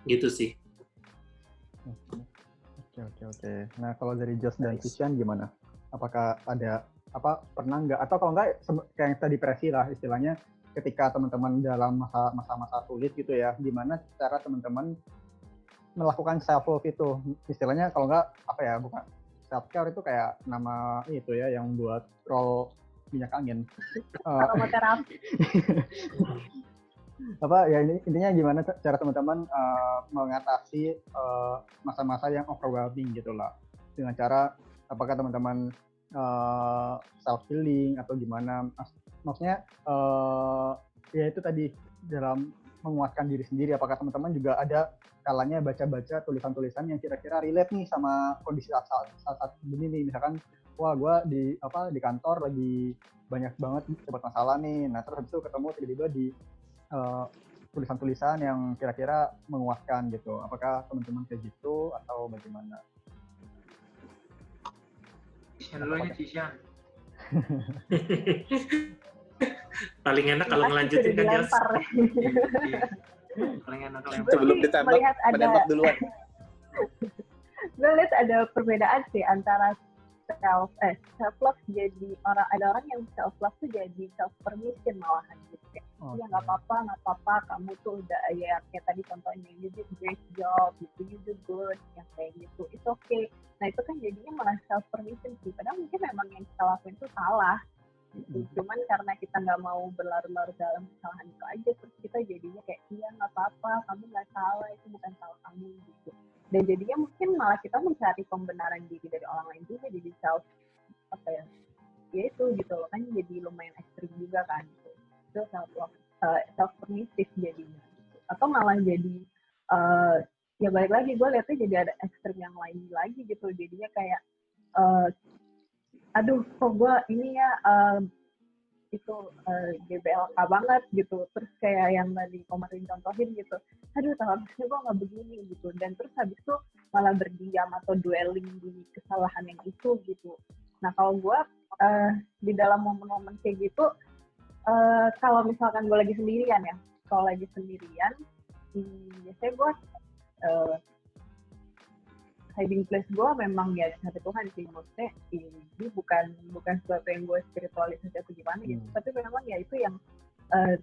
Gitu sih. Oke oke oke. Nah kalau dari Josh dan Kishan gimana? Apakah ada apa pernah nggak atau kalau nggak kayak yang tadi depresi lah istilahnya ketika teman-teman dalam masa masa sulit gitu ya gimana cara teman-teman melakukan self love itu. Istilahnya kalau nggak apa ya bukan self care itu kayak nama itu ya yang buat roll minyak angin. Aromaterapi *laughs* apa ya ini intinya gimana cara teman-teman uh, mengatasi eh, masa-masa uh, yang overwhelming gitu lah. Dengan cara apakah teman-teman uh, self healing atau gimana. Maksudnya uh, ya itu tadi dalam menguatkan diri sendiri. Apakah teman-teman juga ada kalanya baca-baca tulisan-tulisan yang kira-kira relate nih sama kondisi saat saat begini nih? Misalkan wah gue di apa di kantor lagi banyak banget cepat masalah nih. Nah terus habis itu ketemu tiba-tiba di tulisan tulisan-tulisan yang kira-kira menguatkan gitu. Apakah teman-teman kayak gitu atau bagaimana? Dulu Cishan *laughs* *laughs* paling enak kalau ngelanjutin kan Jos paling enak sebelum ditembak menembak duluan. *laughs* Gue lihat ada perbedaan sih antara self eh self love jadi orang ada orang yang self love tuh jadi self permission malahan gitu. Kayak okay. ya nggak apa-apa nggak apa-apa kamu tuh udah ya kayak tadi contohnya you did great job gitu you do good yang kayak gitu. Itu oke okay. nah itu kan jadinya malah self permission sih. Padahal mungkin memang yang kita lakuin itu salah cuman karena kita nggak mau berlarut-larut dalam kesalahan itu aja terus kita jadinya kayak iya nggak apa-apa kamu nggak salah itu bukan salah kamu gitu dan jadinya mungkin malah kita mencari pembenaran diri dari orang lain juga jadi self apa ya ya itu gitu loh kan jadi lumayan ekstrim juga kan gitu. itu self uh, self permissive jadinya gitu. atau malah jadi uh, ya balik lagi gue lihatnya jadi ada ekstrim yang lain lagi gitu jadinya kayak uh, aduh kok gue ini ya uh, itu uh, GBLK banget gitu. Terus kayak yang tadi kemarin contohin gitu aduh harusnya gue nggak begini gitu. Dan terus habis itu malah berdiam atau dwelling di kesalahan yang itu gitu. Nah kalau gue uh, di dalam momen-momen kayak gitu uh, kalau misalkan gue lagi sendirian ya kalau lagi sendirian hmm, biasanya gue uh, hiding place gue memang ya satu Tuhan sih. Maksudnya ini bukan bukan sesuatu yang gue spiritualisasi atau gimana gitu hmm. tapi memang ya itu yang uh,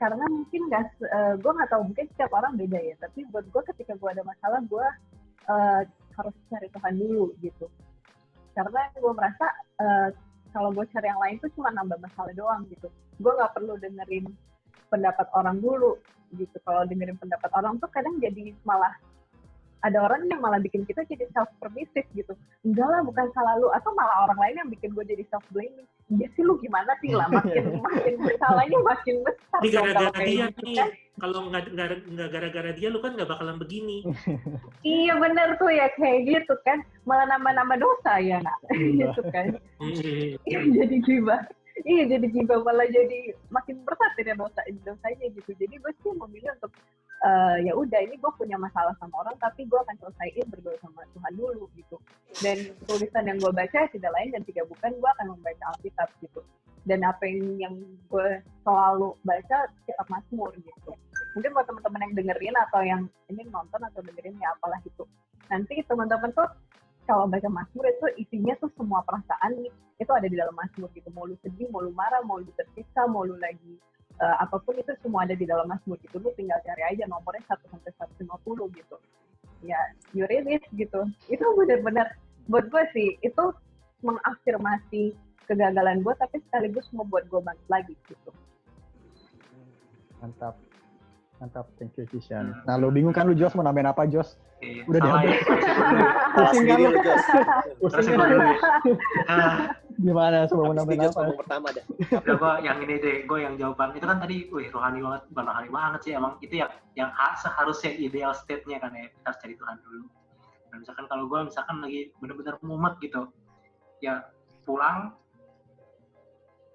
karena mungkin gak uh, gue nggak tahu mungkin setiap orang beda ya. Tapi buat gue ketika gue ada masalah gue uh, harus cari Tuhan dulu gitu. Karena gue merasa uh, kalau gue cari yang lain tuh cuma nambah masalah doang gitu. Gue nggak perlu dengerin pendapat orang dulu gitu. Kalau dengerin pendapat orang tuh kadang jadi malah ada orang yang malah bikin kita jadi self permissive gitu. Enggak lah bukan salah lu. Atau malah orang lain yang bikin gue jadi self blaming ya sih lu gimana sih? Lah makin *laughs* makin bersalahnya makin besar. Ini gara-gara dia gitu, nih. kan? kalau nggak gara-gara dia lu kan nggak bakalan begini. *laughs* Iya bener tuh ya kayak gitu kan. Malah nambah-nambah dosa ya nak *laughs* gitu kan. Iya, jadi gibah iya jadi gibah malah jadi makin berat ya dosa dosanya gitu. Jadi gue sih memilih untuk uh, ya udah ini gue punya masalah sama orang tapi gue akan selesaiin berdoa sama Tuhan dulu gitu. Dan tulisan yang gue baca tidak lain dan tiga bukan gue akan membaca Alkitab gitu. Dan apa yang, yang gue selalu baca kitab Mazmur gitu. Mungkin buat teman-teman yang dengerin atau yang ini nonton atau dengerin ya apalah gitu. Nanti teman-teman tuh kalau baca Mazmur itu isinya tuh semua perasaan itu ada di dalam Mazmur gitu. Mau lu sedih mau lu marah mau lu tersiksa mau lu lagi uh, apa pun itu semua ada di dalam Mazmur gitu. Lu tinggal cari aja nomornya 1 sampai 150 gitu. Ya you read it gitu. Itu benar-benar buat gue sih itu mengafirmasi kegagalan gue tapi sekaligus membuat gue bangkit lagi gitu. Mantap mantap thank you Kishan nah lo bingung kan lu Jos mau nambahin apa Jos Iya, udah diambil. Ya. *laughs* Pusing kan lu? Pusing kan *laughs* Gimana coba mau nambahin apa? pertama deh. Udah gua yang ini deh, gua yang jawaban itu kan tadi, wih rohani banget, bukan rohani banget sih emang itu yang yang seharusnya ideal state-nya kan ya, kita harus cari Tuhan dulu. Dan misalkan kalau gua misalkan lagi bener-bener mumet gitu, ya pulang,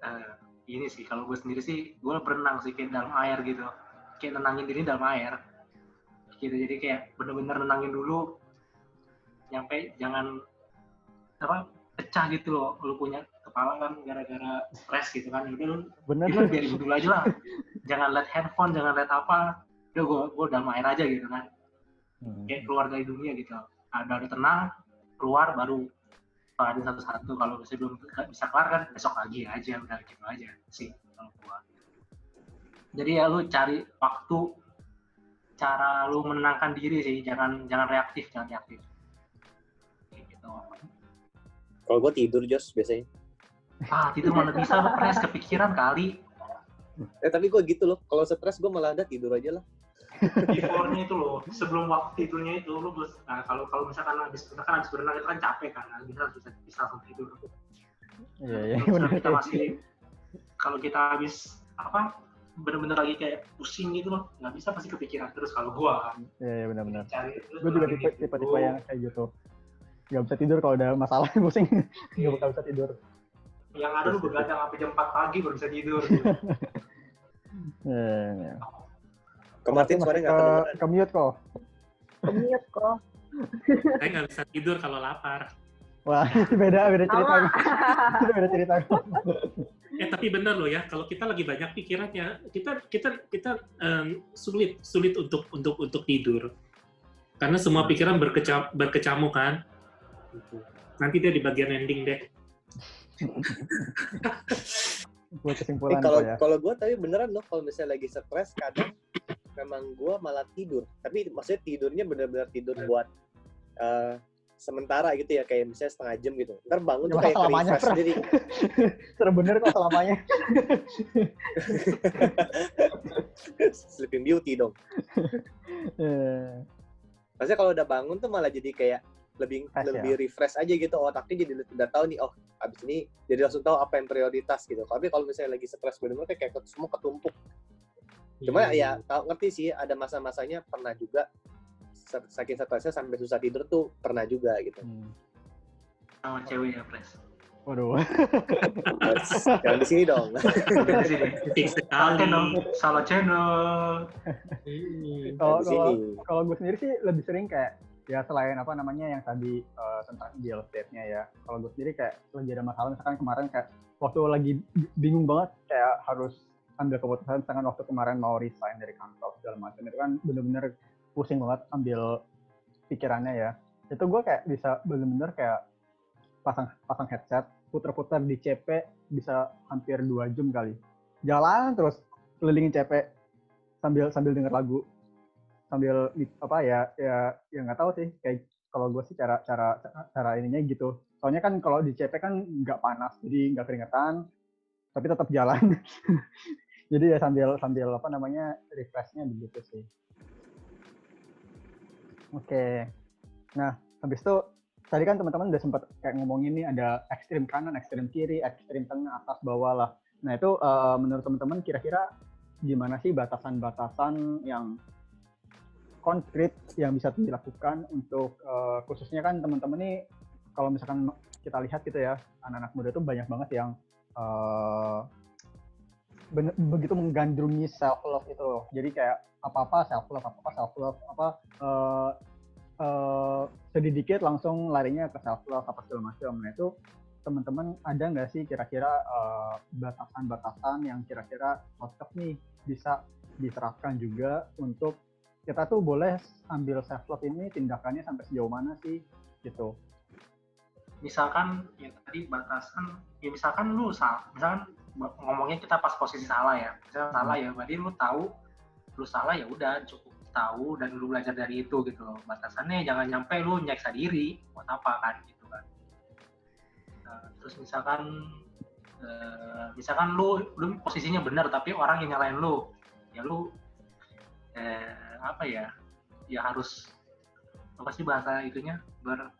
uh, ini sih kalau gue sendiri sih gue berenang sih kayak dalam air gitu kayak nenangin diri dalam air. Gitu jadi kayak bener-bener nenangin dulu. Nyampe jangan apa pecah gitu loh lu punya kepala kan gara-gara stres gitu kan. Udah lu bener. lu biarin dulu aja lah. Jangan lihat handphone jangan lihat apa. Udah gue gue udah main aja gitu kan. Hmm. kayak keluar dari dunia gitu. Ada ada tenang keluar baru ada satu-satu. Kalau misalnya belum bisa kelar kan besok lagi aja udah gitu aja sih kalau gua jadi ya lu cari waktu cara lu menenangkan diri sih. Jangan jangan reaktif jangan reaktif. Gitu. Kalau gue tidur Jos biasanya. Ah tidur mana bisa? Lu stres kepikiran kali. Eh tapi gue gitu loh. Kalau stres gue malah ada tidur aja lah. Beforenya itu loh. Sebelum waktu tidurnya itu lo nah, kalau kalau misalkan habis misalkan habis berenang itu kan capek kan. Nah, bisa bisa bisa langsung tidur. Iya iya kita masih kalau kita habis apa bener-bener lagi kayak pusing gitu loh nggak bisa pasti kepikiran terus kalau gua iya iya benar-benar gua juga tipe tipe tipe yang kayak gitu nggak bisa tidur kalau udah masalah *laughs* pusing nggak yeah. bisa tidur yang ada lu begadang sampai jam 4 pagi baru bisa tidur *laughs* yeah, yeah. Ke Martin suaranya nggak kedengeran. Ke mute kok. Ke mute kok. Saya nggak bisa tidur kalau lapar. Wah, *laughs* beda beda cerita. beda cerita. Eh tapi benar loh ya, kalau kita lagi banyak pikirannya, kita kita kita um, sulit sulit untuk untuk untuk tidur. Karena semua pikiran berkecam, berkecamuk kan. Nanti dia di bagian ending deh. *laughs* kesimpulan eh, kalau ya. kalau gue tapi beneran loh kalau misalnya lagi stres kadang memang gue malah tidur tapi maksudnya tidurnya benar-benar tidur buat uh, sementara gitu ya kayak misalnya setengah jam gitu. Ntar bangun tuh kayak refresh sendiri. *laughs* Serem bener kok selamanya. *laughs* Sleeping beauty dong. *laughs* Maksudnya kalau udah bangun tuh malah jadi kayak lebih Fresh, lebih ya? refresh aja gitu. Otaknya jadi udah tahu nih oh abis ini jadi langsung tahu apa yang prioritas gitu. Tapi kalau misalnya lagi stres benar-benar kayak semua ketumpuk. Cuma yeah. ya tahu ngerti sih ada masa-masanya pernah juga saking stresnya sampai susah tidur tuh pernah juga gitu hmm. sama cewek ya Pres Waduh. Jangan di sini dong. *laughs* Di sini. Salah channel. Salah channel. Kalau kalau gue sendiri sih lebih sering kayak ya selain apa namanya yang tadi uh, tentang ideal state-nya ya kalau gue sendiri kayak lagi ada masalah misalkan kemarin kayak waktu lagi bingung banget kayak harus ambil keputusan misalkan waktu kemarin mau resign dari kantor segala macam itu kan bener-bener pusing banget ambil pikirannya ya. Itu gue kayak bisa bener-bener kayak pasang pasang headset puter-puter di CP bisa hampir dua jam kali. Jalan terus kelilingin CP sambil sambil denger lagu. Sambil apa ya ya ya nggak tahu sih kayak kalau gue sih cara cara cara ininya gitu. Soalnya kan kalau di CP kan nggak panas jadi nggak keringetan tapi tetap jalan. *laughs* Jadi ya sambil sambil apa namanya refreshnya begitu sih oke. Nah habis itu tadi kan teman-teman udah sempat kayak ngomongin nih ada ekstrim kanan ekstrim kiri ekstrim tengah atas bawah lah. Nah itu uh, menurut teman-teman kira-kira gimana sih batasan-batasan yang konkret yang bisa dilakukan untuk uh, khususnya kan teman-teman nih kalau misalkan kita lihat gitu ya anak-anak muda itu banyak banget yang uh, begitu menggandrungi self love itu jadi kayak apa apa self love apa apa self love apa uh, uh, sedikit langsung larinya ke self love apa segala macam. Nah itu teman-teman ada nggak sih kira-kira batasan-batasan uh, yang kira-kira cocok nih bisa diterapkan juga untuk kita tuh boleh ambil self love ini tindakannya sampai sejauh mana sih gitu? Misalkan yang tadi batasan ya misalkan lu misalkan ngomongnya kita pas posisi salah ya misalkan hmm. salah ya berarti lu tahu lu salah ya udah cukup tahu dan lu belajar dari itu gitu loh batasannya jangan nyampe lu nyeksa diri buat apa kan gitu kan nah, terus misalkan uh, misalkan lu lu posisinya benar tapi orang yang nyalain lu ya lu eh, apa ya ya harus apa sih bahasa itunya ber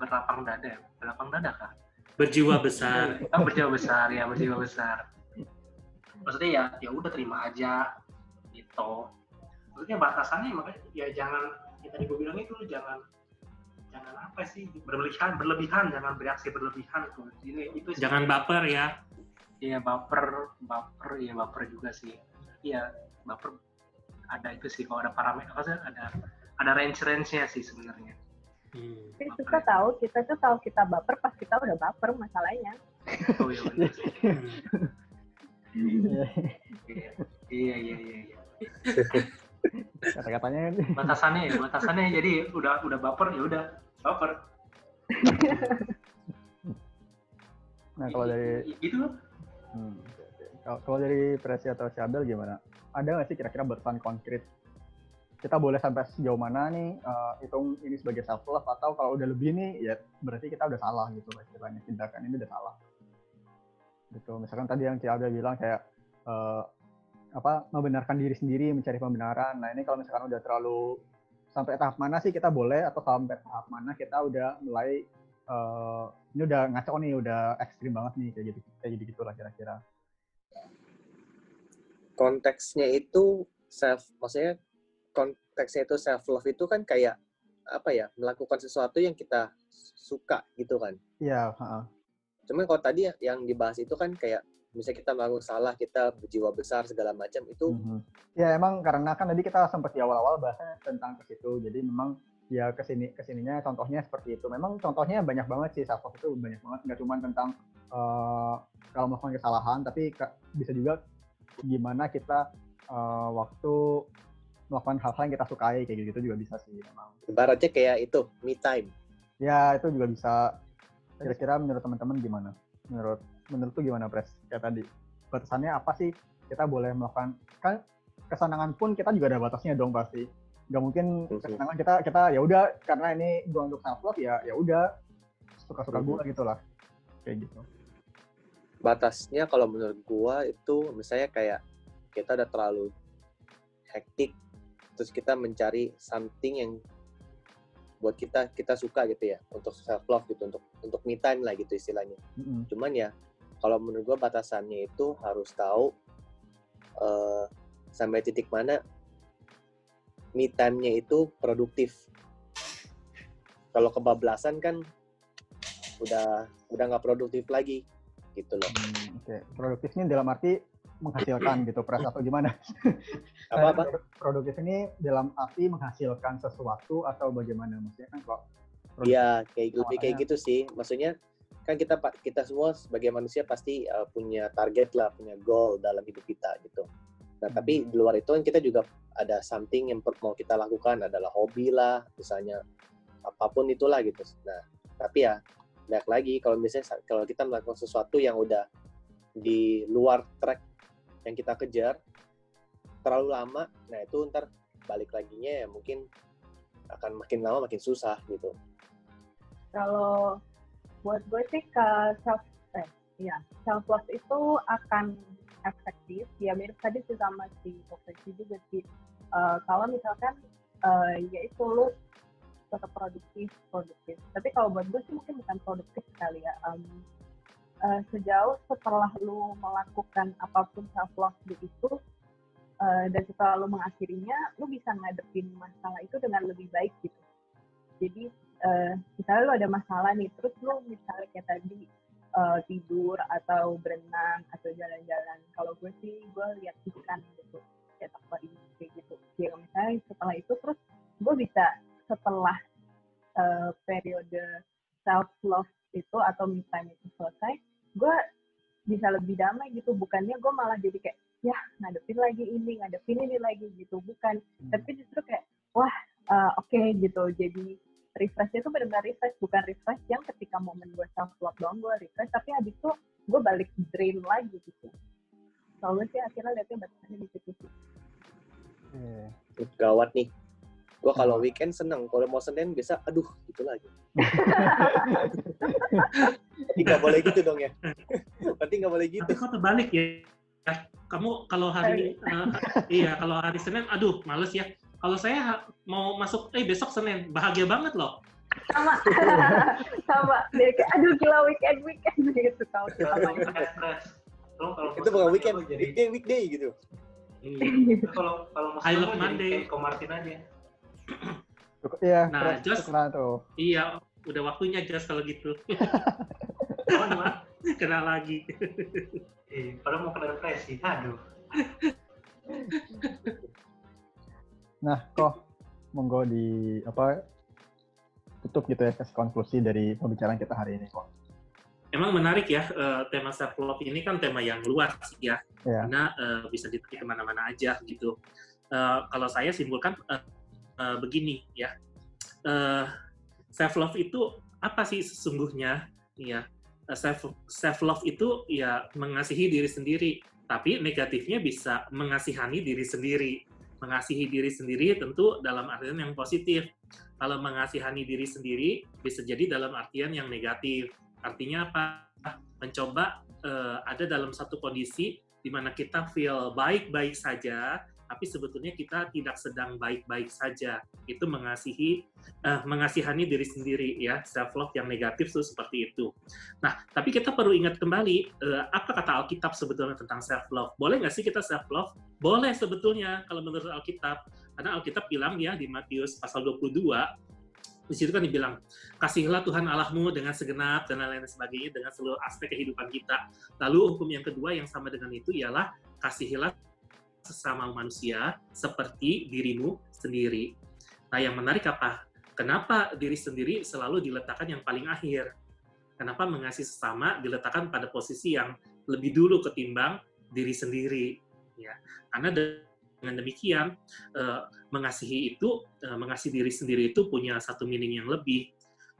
berlapang dada ya? berlapang dada kah berjiwa besar. *laughs* Oh, berjiwa besar ya berjiwa besar. Maksudnya ya ya udah terima aja gitu. Maksudnya batasannya makanya ya jangan ya tadi gue bilang itu jangan jangan apa sih berlebihan berlebihan jangan bereaksi berlebihan tuh ini itu sih. jangan baper ya. Iya baper baper ya baper juga sih. Iya baper ada itu sih kalau ada parameter ada ada range range-nya sih sebenarnya. Hmm. Tapi kita tahu kita tuh tahu kita baper pas kita udah baper masalahnya. Oh iya benar. iya iya iya iya. Kata-katanya batasannya ya batasannya jadi udah udah baper ya udah baper nah kalau dari itu hmm, kalau dari Presi atau Syabel gimana ada nggak sih kira-kira berpesan konkret kita boleh sampai sejauh mana nih uh, hitung ini sebagai self love atau kalau udah lebih nih ya berarti kita udah salah gitu istilahnya. Tindakan ini udah salah. Gitu. Misalkan tadi yang Ciabel bilang kayak uh, apa membenarkan diri sendiri mencari pembenaran. Nah ini kalau misalkan udah terlalu sampai tahap mana sih kita boleh atau sampai tahap mana kita udah mulai uh, ini udah ngaco nih, udah ekstrim banget nih kayak gitu kayak gitu gitulah kira-kira. Konteksnya itu self, maksudnya konteksnya itu self love itu kan kayak apa ya melakukan sesuatu yang kita suka gitu kan? Iya. Uh Cuman kalau tadi yang dibahas itu kan kayak misalnya kita melakukan salah, kita berjiwa besar segala macam itu. Mm-hmm. Ya emang karena kan tadi kita sempat di awal-awal bahasnya tentang ke situ, jadi memang ya ke sini ke sininya contohnya seperti itu. Memang contohnya banyak banget sih self itu banyak banget, nggak cuma tentang uh, kalau melakukan kesalahan, tapi bisa juga gimana kita uh, waktu melakukan hal-hal yang kita sukai kayak gitu juga bisa sih memang. Ibaratnya kayak itu me time. Ya itu juga bisa. Kira-kira menurut teman-teman gimana? Menurut menurut tuh gimana pres? Kayak tadi. Batasannya apa sih? Kita boleh melakukan kan kesenangan pun kita juga ada batasnya dong pasti. Nggak mungkin kesenangan kita kita ya udah karena ini gua untuk self love ya ya udah. Suka suka gua gitu lah kayak gitu. Batasnya kalau menurut gua itu misalnya kayak kita udah terlalu hektik terus kita mencari something yang buat kita kita suka gitu ya untuk self love gitu untuk untuk me time lah gitu istilahnya mm -hmm. cuman ya kalau menurut gue batasannya itu harus tahu uh, sampai titik mana me time-nya itu produktif. Kalau kebablasan kan udah udah nggak produktif lagi gitu loh. Hmm, Oke, okay. produktif ini dalam arti menghasilkan gitu, pres atau gimana? *laughs* Apa apa? Produktif ini dalam arti menghasilkan sesuatu atau bagaimana? Maksudnya kan kok? Iya, kayak lebih kayak gitu sih. Maksudnya kan kita kita semua sebagai manusia pasti uh, punya target lah, punya goal dalam hidup kita gitu. Nah, hmm. tapi di luar itu kan kita juga ada something yang mau kita lakukan adalah hobi lah, misalnya apa pun itulah gitu. Nah, tapi ya baik lagi kalau misalnya kalau kita melakukan sesuatu yang udah di luar track yang kita kejar terlalu lama, nah itu ntar balik laginya ya mungkin akan makin lama makin susah gitu. Kalau buat gue sih ke self eh, ya self love itu akan efektif. Ya mirip tadi sih sama si profesi juga sih. Uh, kalau misalkan uh, ya itu lu tetap produktif produktif. Tapi kalau buat gue sih mungkin bukan produktif sekali ya um, uh, sejauh setelah lu melakukan apa pun self love itu uh, dan setelah lu mengakhirinya lu bisa ngadepin masalah itu dengan lebih baik gitu. Jadi uh, misalnya lo ada masalah nih terus lo misalnya kayak tadi uh, tidur atau berenang atau jalan-jalan. Kalau gue sih gue lihat ikan gitu kayak ini kayak gitu. Ya misalnya setelah itu terus gue bisa setelah uh, periode self love itu atau me time itu selesai gue bisa lebih damai gitu. Bukannya gue malah jadi kayak ya ngadepin lagi ini ngadepin ini lagi gitu. Bukan. Hmm. tapi justru kayak wah uh, oke okay, gitu. Jadi refreshnya itu benar-benar refresh. Bukan refresh yang ketika momen gue self love doang gue refresh. Tapi habis itu gue balik drain lagi gitu. Soalnya sih akhirnya liatnya batasannya di situ sih. Hmm. gawat nih gue kalau weekend seneng kalau mau senin bisa aduh gitu lagi Berarti *laughs* nggak boleh gitu dong ya berarti nggak boleh gitu tapi kok terbalik ya kamu kalau hari uh, iya kalau hari senin aduh males ya kalau saya mau masuk, eh besok Senin, bahagia banget loh. Sama, *laughs* sama. Kayak, aduh gila weekend, weekend *laughs* gitu. Tahu itu bukan weekend, jadi weekday, weekday gitu. Iya. Kalau kalau I love Monday. Kayak Martin aja. Iya, nah, tuh. Iya, udah waktunya just kalau gitu. *laughs* kena lagi. Eh, padahal mau kena depresi, aduh. Nah, kok monggo di apa tutup gitu ya kasih konklusi dari pembicaraan kita hari ini kok. Emang menarik ya uh, tema self love ini kan tema yang luas ya, yeah. karena uh, bisa ditarik ke mana-mana aja gitu. Uh, kalau saya simpulkan uh, uh, begini ya, uh, self love itu apa sih sesungguhnya? Ya self self love itu ya mengasihi diri sendiri. Tapi negatifnya bisa mengasihani diri sendiri. Mengasihi diri sendiri tentu dalam artian yang positif. Kalau mengasihani diri sendiri bisa jadi dalam artian yang negatif. Artinya apa? Mencoba uh, ada dalam satu kondisi di mana kita feel baik-baik saja tapi sebetulnya kita tidak sedang baik-baik saja. Itu mengasihi, uh, mengasihani diri sendiri ya, self love yang negatif itu seperti itu. Nah, tapi kita perlu ingat kembali uh, apa kata Alkitab sebetulnya tentang self love. Boleh nggak sih kita self love? Boleh sebetulnya kalau menurut Alkitab. Karena Alkitab bilang ya di Matius pasal 22 di situ kan dibilang kasihlah Tuhan Allahmu dengan segenap dan lain-lain sebagainya dengan seluruh aspek kehidupan kita. Lalu hukum yang kedua yang sama dengan itu ialah kasihilah sesama manusia seperti dirimu sendiri. Nah, yang menarik apa? Kenapa diri sendiri selalu diletakkan yang paling akhir? Kenapa mengasihi sesama diletakkan pada posisi yang lebih dulu ketimbang diri sendiri? Ya, karena dengan demikian eh, mengasihi itu, eh, mengasihi diri sendiri itu punya satu meaning yang lebih.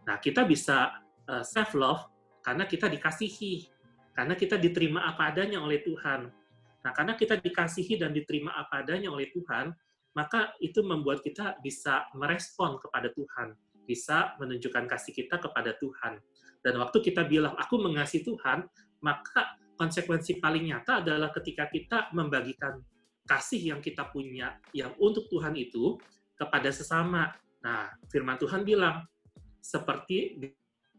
Nah, kita bisa eh, self love karena kita dikasihi, karena kita diterima apa adanya oleh Tuhan Nah, karena kita dikasihi dan diterima apa adanya oleh Tuhan, maka itu membuat kita bisa merespon kepada Tuhan, bisa menunjukkan kasih kita kepada Tuhan. Dan waktu kita bilang, aku mengasihi Tuhan, maka konsekuensi paling nyata adalah ketika kita membagikan kasih yang kita punya, yang untuk Tuhan itu, kepada sesama. Nah, firman Tuhan bilang, seperti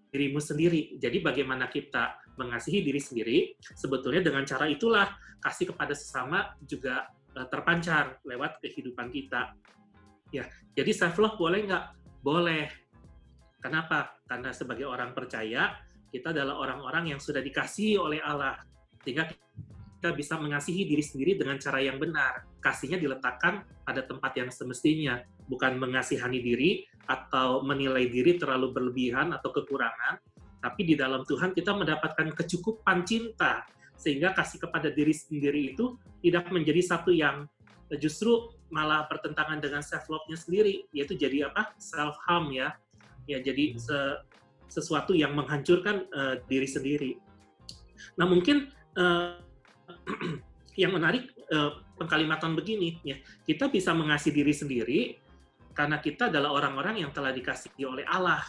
dirimu sendiri. Jadi bagaimana kita mengasihi diri sendiri, sebetulnya dengan cara itulah kasih kepada sesama juga uh, terpancar lewat kehidupan kita. Ya, jadi self love boleh nggak? Boleh. Kenapa? Karena sebagai orang percaya kita adalah orang-orang yang sudah dikasihi oleh Allah, sehingga kita bisa mengasihi diri sendiri dengan cara yang benar. Kasihnya diletakkan pada tempat yang semestinya, bukan mengasihani diri atau menilai diri terlalu berlebihan atau kekurangan, tapi di dalam Tuhan kita mendapatkan kecukupan cinta sehingga kasih kepada diri sendiri itu tidak menjadi satu yang justru malah bertentangan dengan self love-nya sendiri yaitu jadi apa? Self harm ya. Ya jadi se sesuatu yang menghancurkan uh, diri sendiri. Nah mungkin uh, *clears throat* yang menarik uh, pengkalimatan begini ya. Kita bisa mengasihi diri sendiri karena kita adalah orang-orang yang telah dikasihi oleh Allah.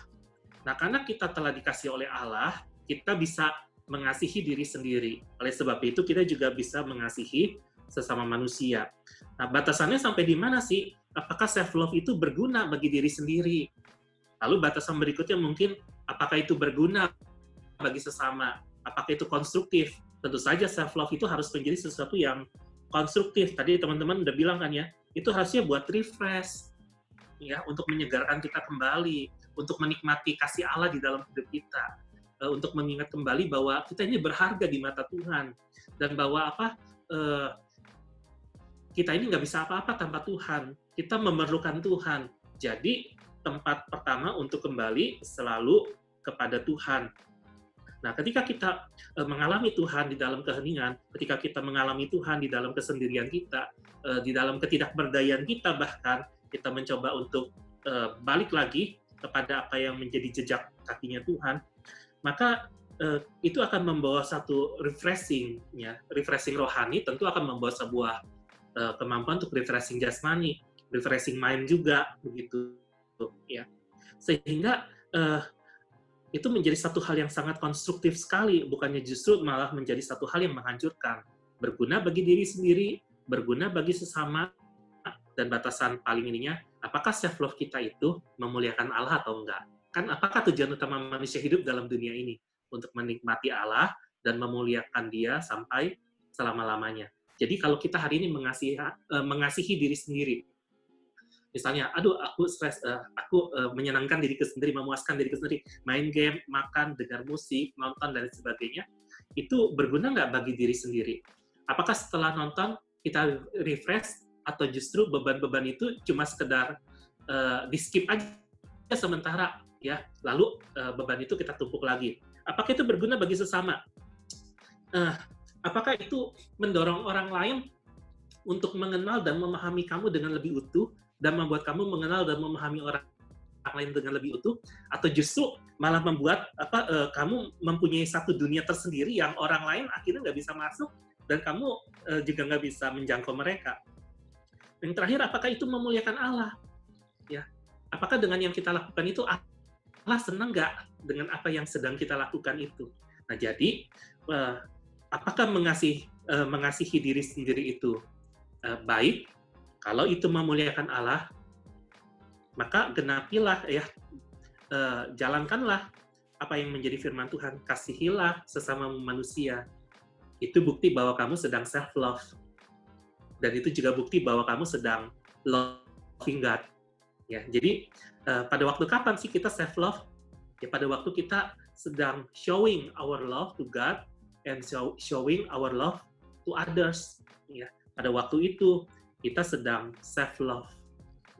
Nah, karena kita telah dikasih oleh Allah, kita bisa mengasihi diri sendiri. Oleh sebab itu, kita juga bisa mengasihi sesama manusia. Nah, batasannya sampai di mana sih? Apakah self-love itu berguna bagi diri sendiri? Lalu batasan berikutnya mungkin, apakah itu berguna bagi sesama? Apakah itu konstruktif? Tentu saja self-love itu harus menjadi sesuatu yang konstruktif. Tadi teman-teman udah bilang kan ya, itu harusnya buat refresh, ya untuk menyegarkan kita kembali, untuk menikmati kasih Allah di dalam hidup kita, uh, untuk mengingat kembali bahwa kita ini berharga di mata Tuhan dan bahwa apa uh, kita ini nggak bisa apa-apa tanpa Tuhan, kita memerlukan Tuhan. Jadi tempat pertama untuk kembali selalu kepada Tuhan. Nah, ketika kita uh, mengalami Tuhan di dalam keheningan, ketika kita mengalami Tuhan di dalam kesendirian kita, di dalam ketidakberdayaan kita bahkan, kita mencoba untuk uh, balik lagi kepada apa yang menjadi jejak kakinya Tuhan, maka uh, itu akan membawa satu refreshing, ya, refreshing rohani tentu akan membawa sebuah uh, kemampuan untuk refreshing jasmani, refreshing mind juga begitu, ya, sehingga uh, itu menjadi satu hal yang sangat konstruktif sekali, bukannya justru malah menjadi satu hal yang menghancurkan, berguna bagi diri sendiri, berguna bagi sesama, dan batasan paling ininya, apakah self love kita itu memuliakan Allah atau enggak? Kan apakah tujuan utama manusia hidup dalam dunia ini? Untuk menikmati Allah dan memuliakan Dia sampai selama-lamanya. Jadi kalau kita hari ini mengasihi, uh, mengasihi diri sendiri, misalnya, aduh aku stres, uh, aku uh, menyenangkan diriku sendiri, memuaskan diriku sendiri, main game, makan, dengar musik, nonton dan sebagainya, itu berguna nggak bagi diri sendiri? Apakah setelah nonton kita refresh atau justru beban-beban itu cuma sekedar uh, di skip aja sementara ya. Lalu uh, beban itu kita tumpuk lagi. Apakah itu berguna bagi sesama? Uh, apakah itu mendorong orang lain untuk mengenal dan memahami kamu dengan lebih utuh dan membuat kamu mengenal dan memahami orang lain dengan lebih utuh? Atau justru malah membuat apa uh, kamu mempunyai satu dunia tersendiri yang orang lain akhirnya nggak bisa masuk dan kamu uh, juga nggak bisa menjangkau mereka. Yang terakhir, apakah itu memuliakan Allah? Ya, apakah dengan yang kita lakukan itu Allah senang nggak dengan apa yang sedang kita lakukan itu? Nah, jadi uh, apakah mengasihi uh, mengasihi diri sendiri itu uh, baik? Kalau itu memuliakan Allah, maka genapilah ya jalankanlah apa yang menjadi firman Tuhan, kasihilah sesama manusia. Itu bukti bahwa kamu sedang self love. Dan itu juga bukti bahwa kamu sedang loving God. Ya, jadi uh, pada waktu kapan sih kita self love? Ya pada waktu kita sedang showing our love to God and show, showing our love to others. Ya, pada waktu itu kita sedang self love.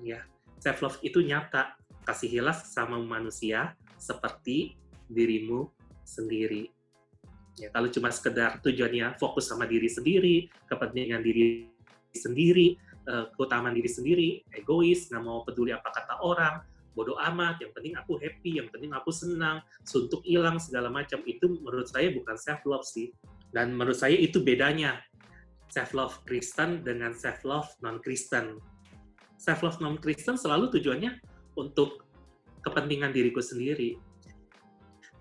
Ya, self love itu nyata kasihilah sama manusia seperti dirimu sendiri. Ya, kalau cuma sekedar tujuannya fokus sama diri sendiri, kepentingan diri sendiri, uh, keutamaan diri sendiri, egois, nggak mau peduli apa kata orang, bodoh amat, yang penting aku happy, yang penting aku senang, suntuk hilang segala macam itu menurut saya bukan self love sih. Dan menurut saya itu bedanya self love Kristen dengan self love non Kristen. Self love non Kristen selalu tujuannya untuk kepentingan diriku sendiri.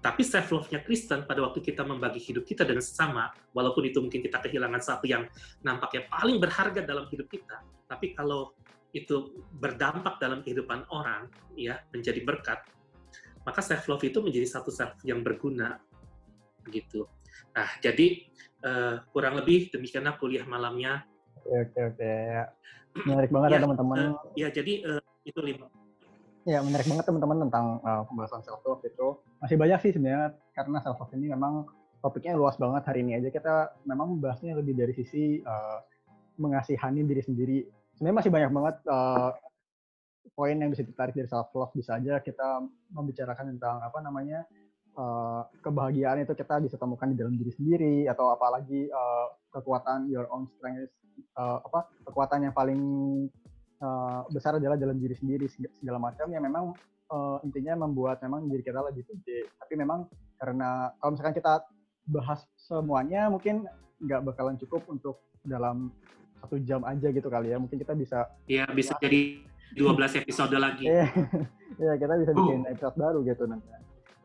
Tapi self love-nya Kristen pada waktu kita membagi hidup kita dengan sesama, walaupun itu mungkin kita kehilangan satu yang nampaknya paling berharga dalam hidup kita, tapi kalau itu berdampak dalam kehidupan orang, ya menjadi berkat, maka self love itu menjadi satu self yang berguna, gitu. Nah, jadi uh, kurang lebih demikianlah kuliah malamnya. Oke oke oke. *clears throat* Menarik banget ya, ya teman-teman. Uh, ya jadi uh, itu lima Ya, menarik banget teman-teman tentang uh, pembahasan self love itu. Masih banyak sih sebenarnya karena self love ini memang topiknya luas banget hari ini aja kita memang membahasnya lebih dari sisi uh, mengasihani diri sendiri. Sebenarnya masih banyak banget uh, poin yang bisa ditarik dari self love. Bisa aja kita membicarakan tentang apa namanya uh, kebahagiaan itu kita bisa temukan di dalam diri sendiri atau apalagi uh, kekuatan your own strength uh, apa kekuatan yang paling uh, besar adalah dalam diri sendiri segala macam yang memang uh, intinya membuat memang diri kita lebih pede. Tapi memang karena kalau misalkan kita bahas semuanya mungkin nggak bakalan cukup untuk dalam satu jam aja gitu kali ya. Mungkin kita bisa Iya, bisa ya, jadi 12 episode lagi. *laughs* Iya, kita bisa bikin uh. episode baru gitu nanti.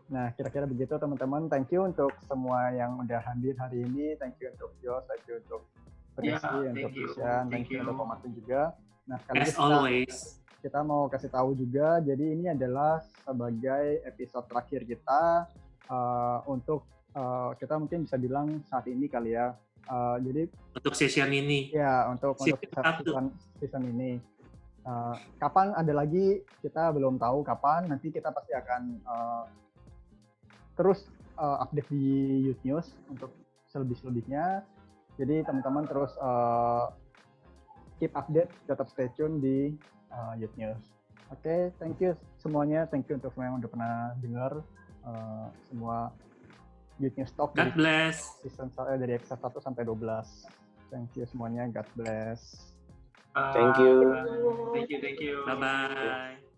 Nah, kira-kira begitu teman-teman. Thank you untuk semua yang udah hadir hari ini. Thank you untuk Jos, thank you untuk Perisi, yeah, untuk Christian, thank, thank you untuk Pak Martin juga. Nah, As kita, always. Kita mau kasih tahu juga, jadi ini adalah sebagai episode terakhir kita uh, untuk uh, kita mungkin bisa bilang saat ini kali ya. Uh, jadi untuk season ini. Ya, untuk untuk season, season ini. Uh, kapan ada lagi kita belum tahu kapan. Nanti kita pasti akan uh, terus uh, update di Youth News untuk selebih-selebihnya. Jadi teman-teman terus uh, keep update, tetap stay tune di uh, Youth News. Oke, okay, thank you semuanya. Thank you untuk semua yang udah pernah dengar uh, semua Youth News Talk. God bless. Season saya dari episode 1 sampai 12. Thank you semuanya. God bless. Uh, thank you. Thank you, thank you. Bye-bye.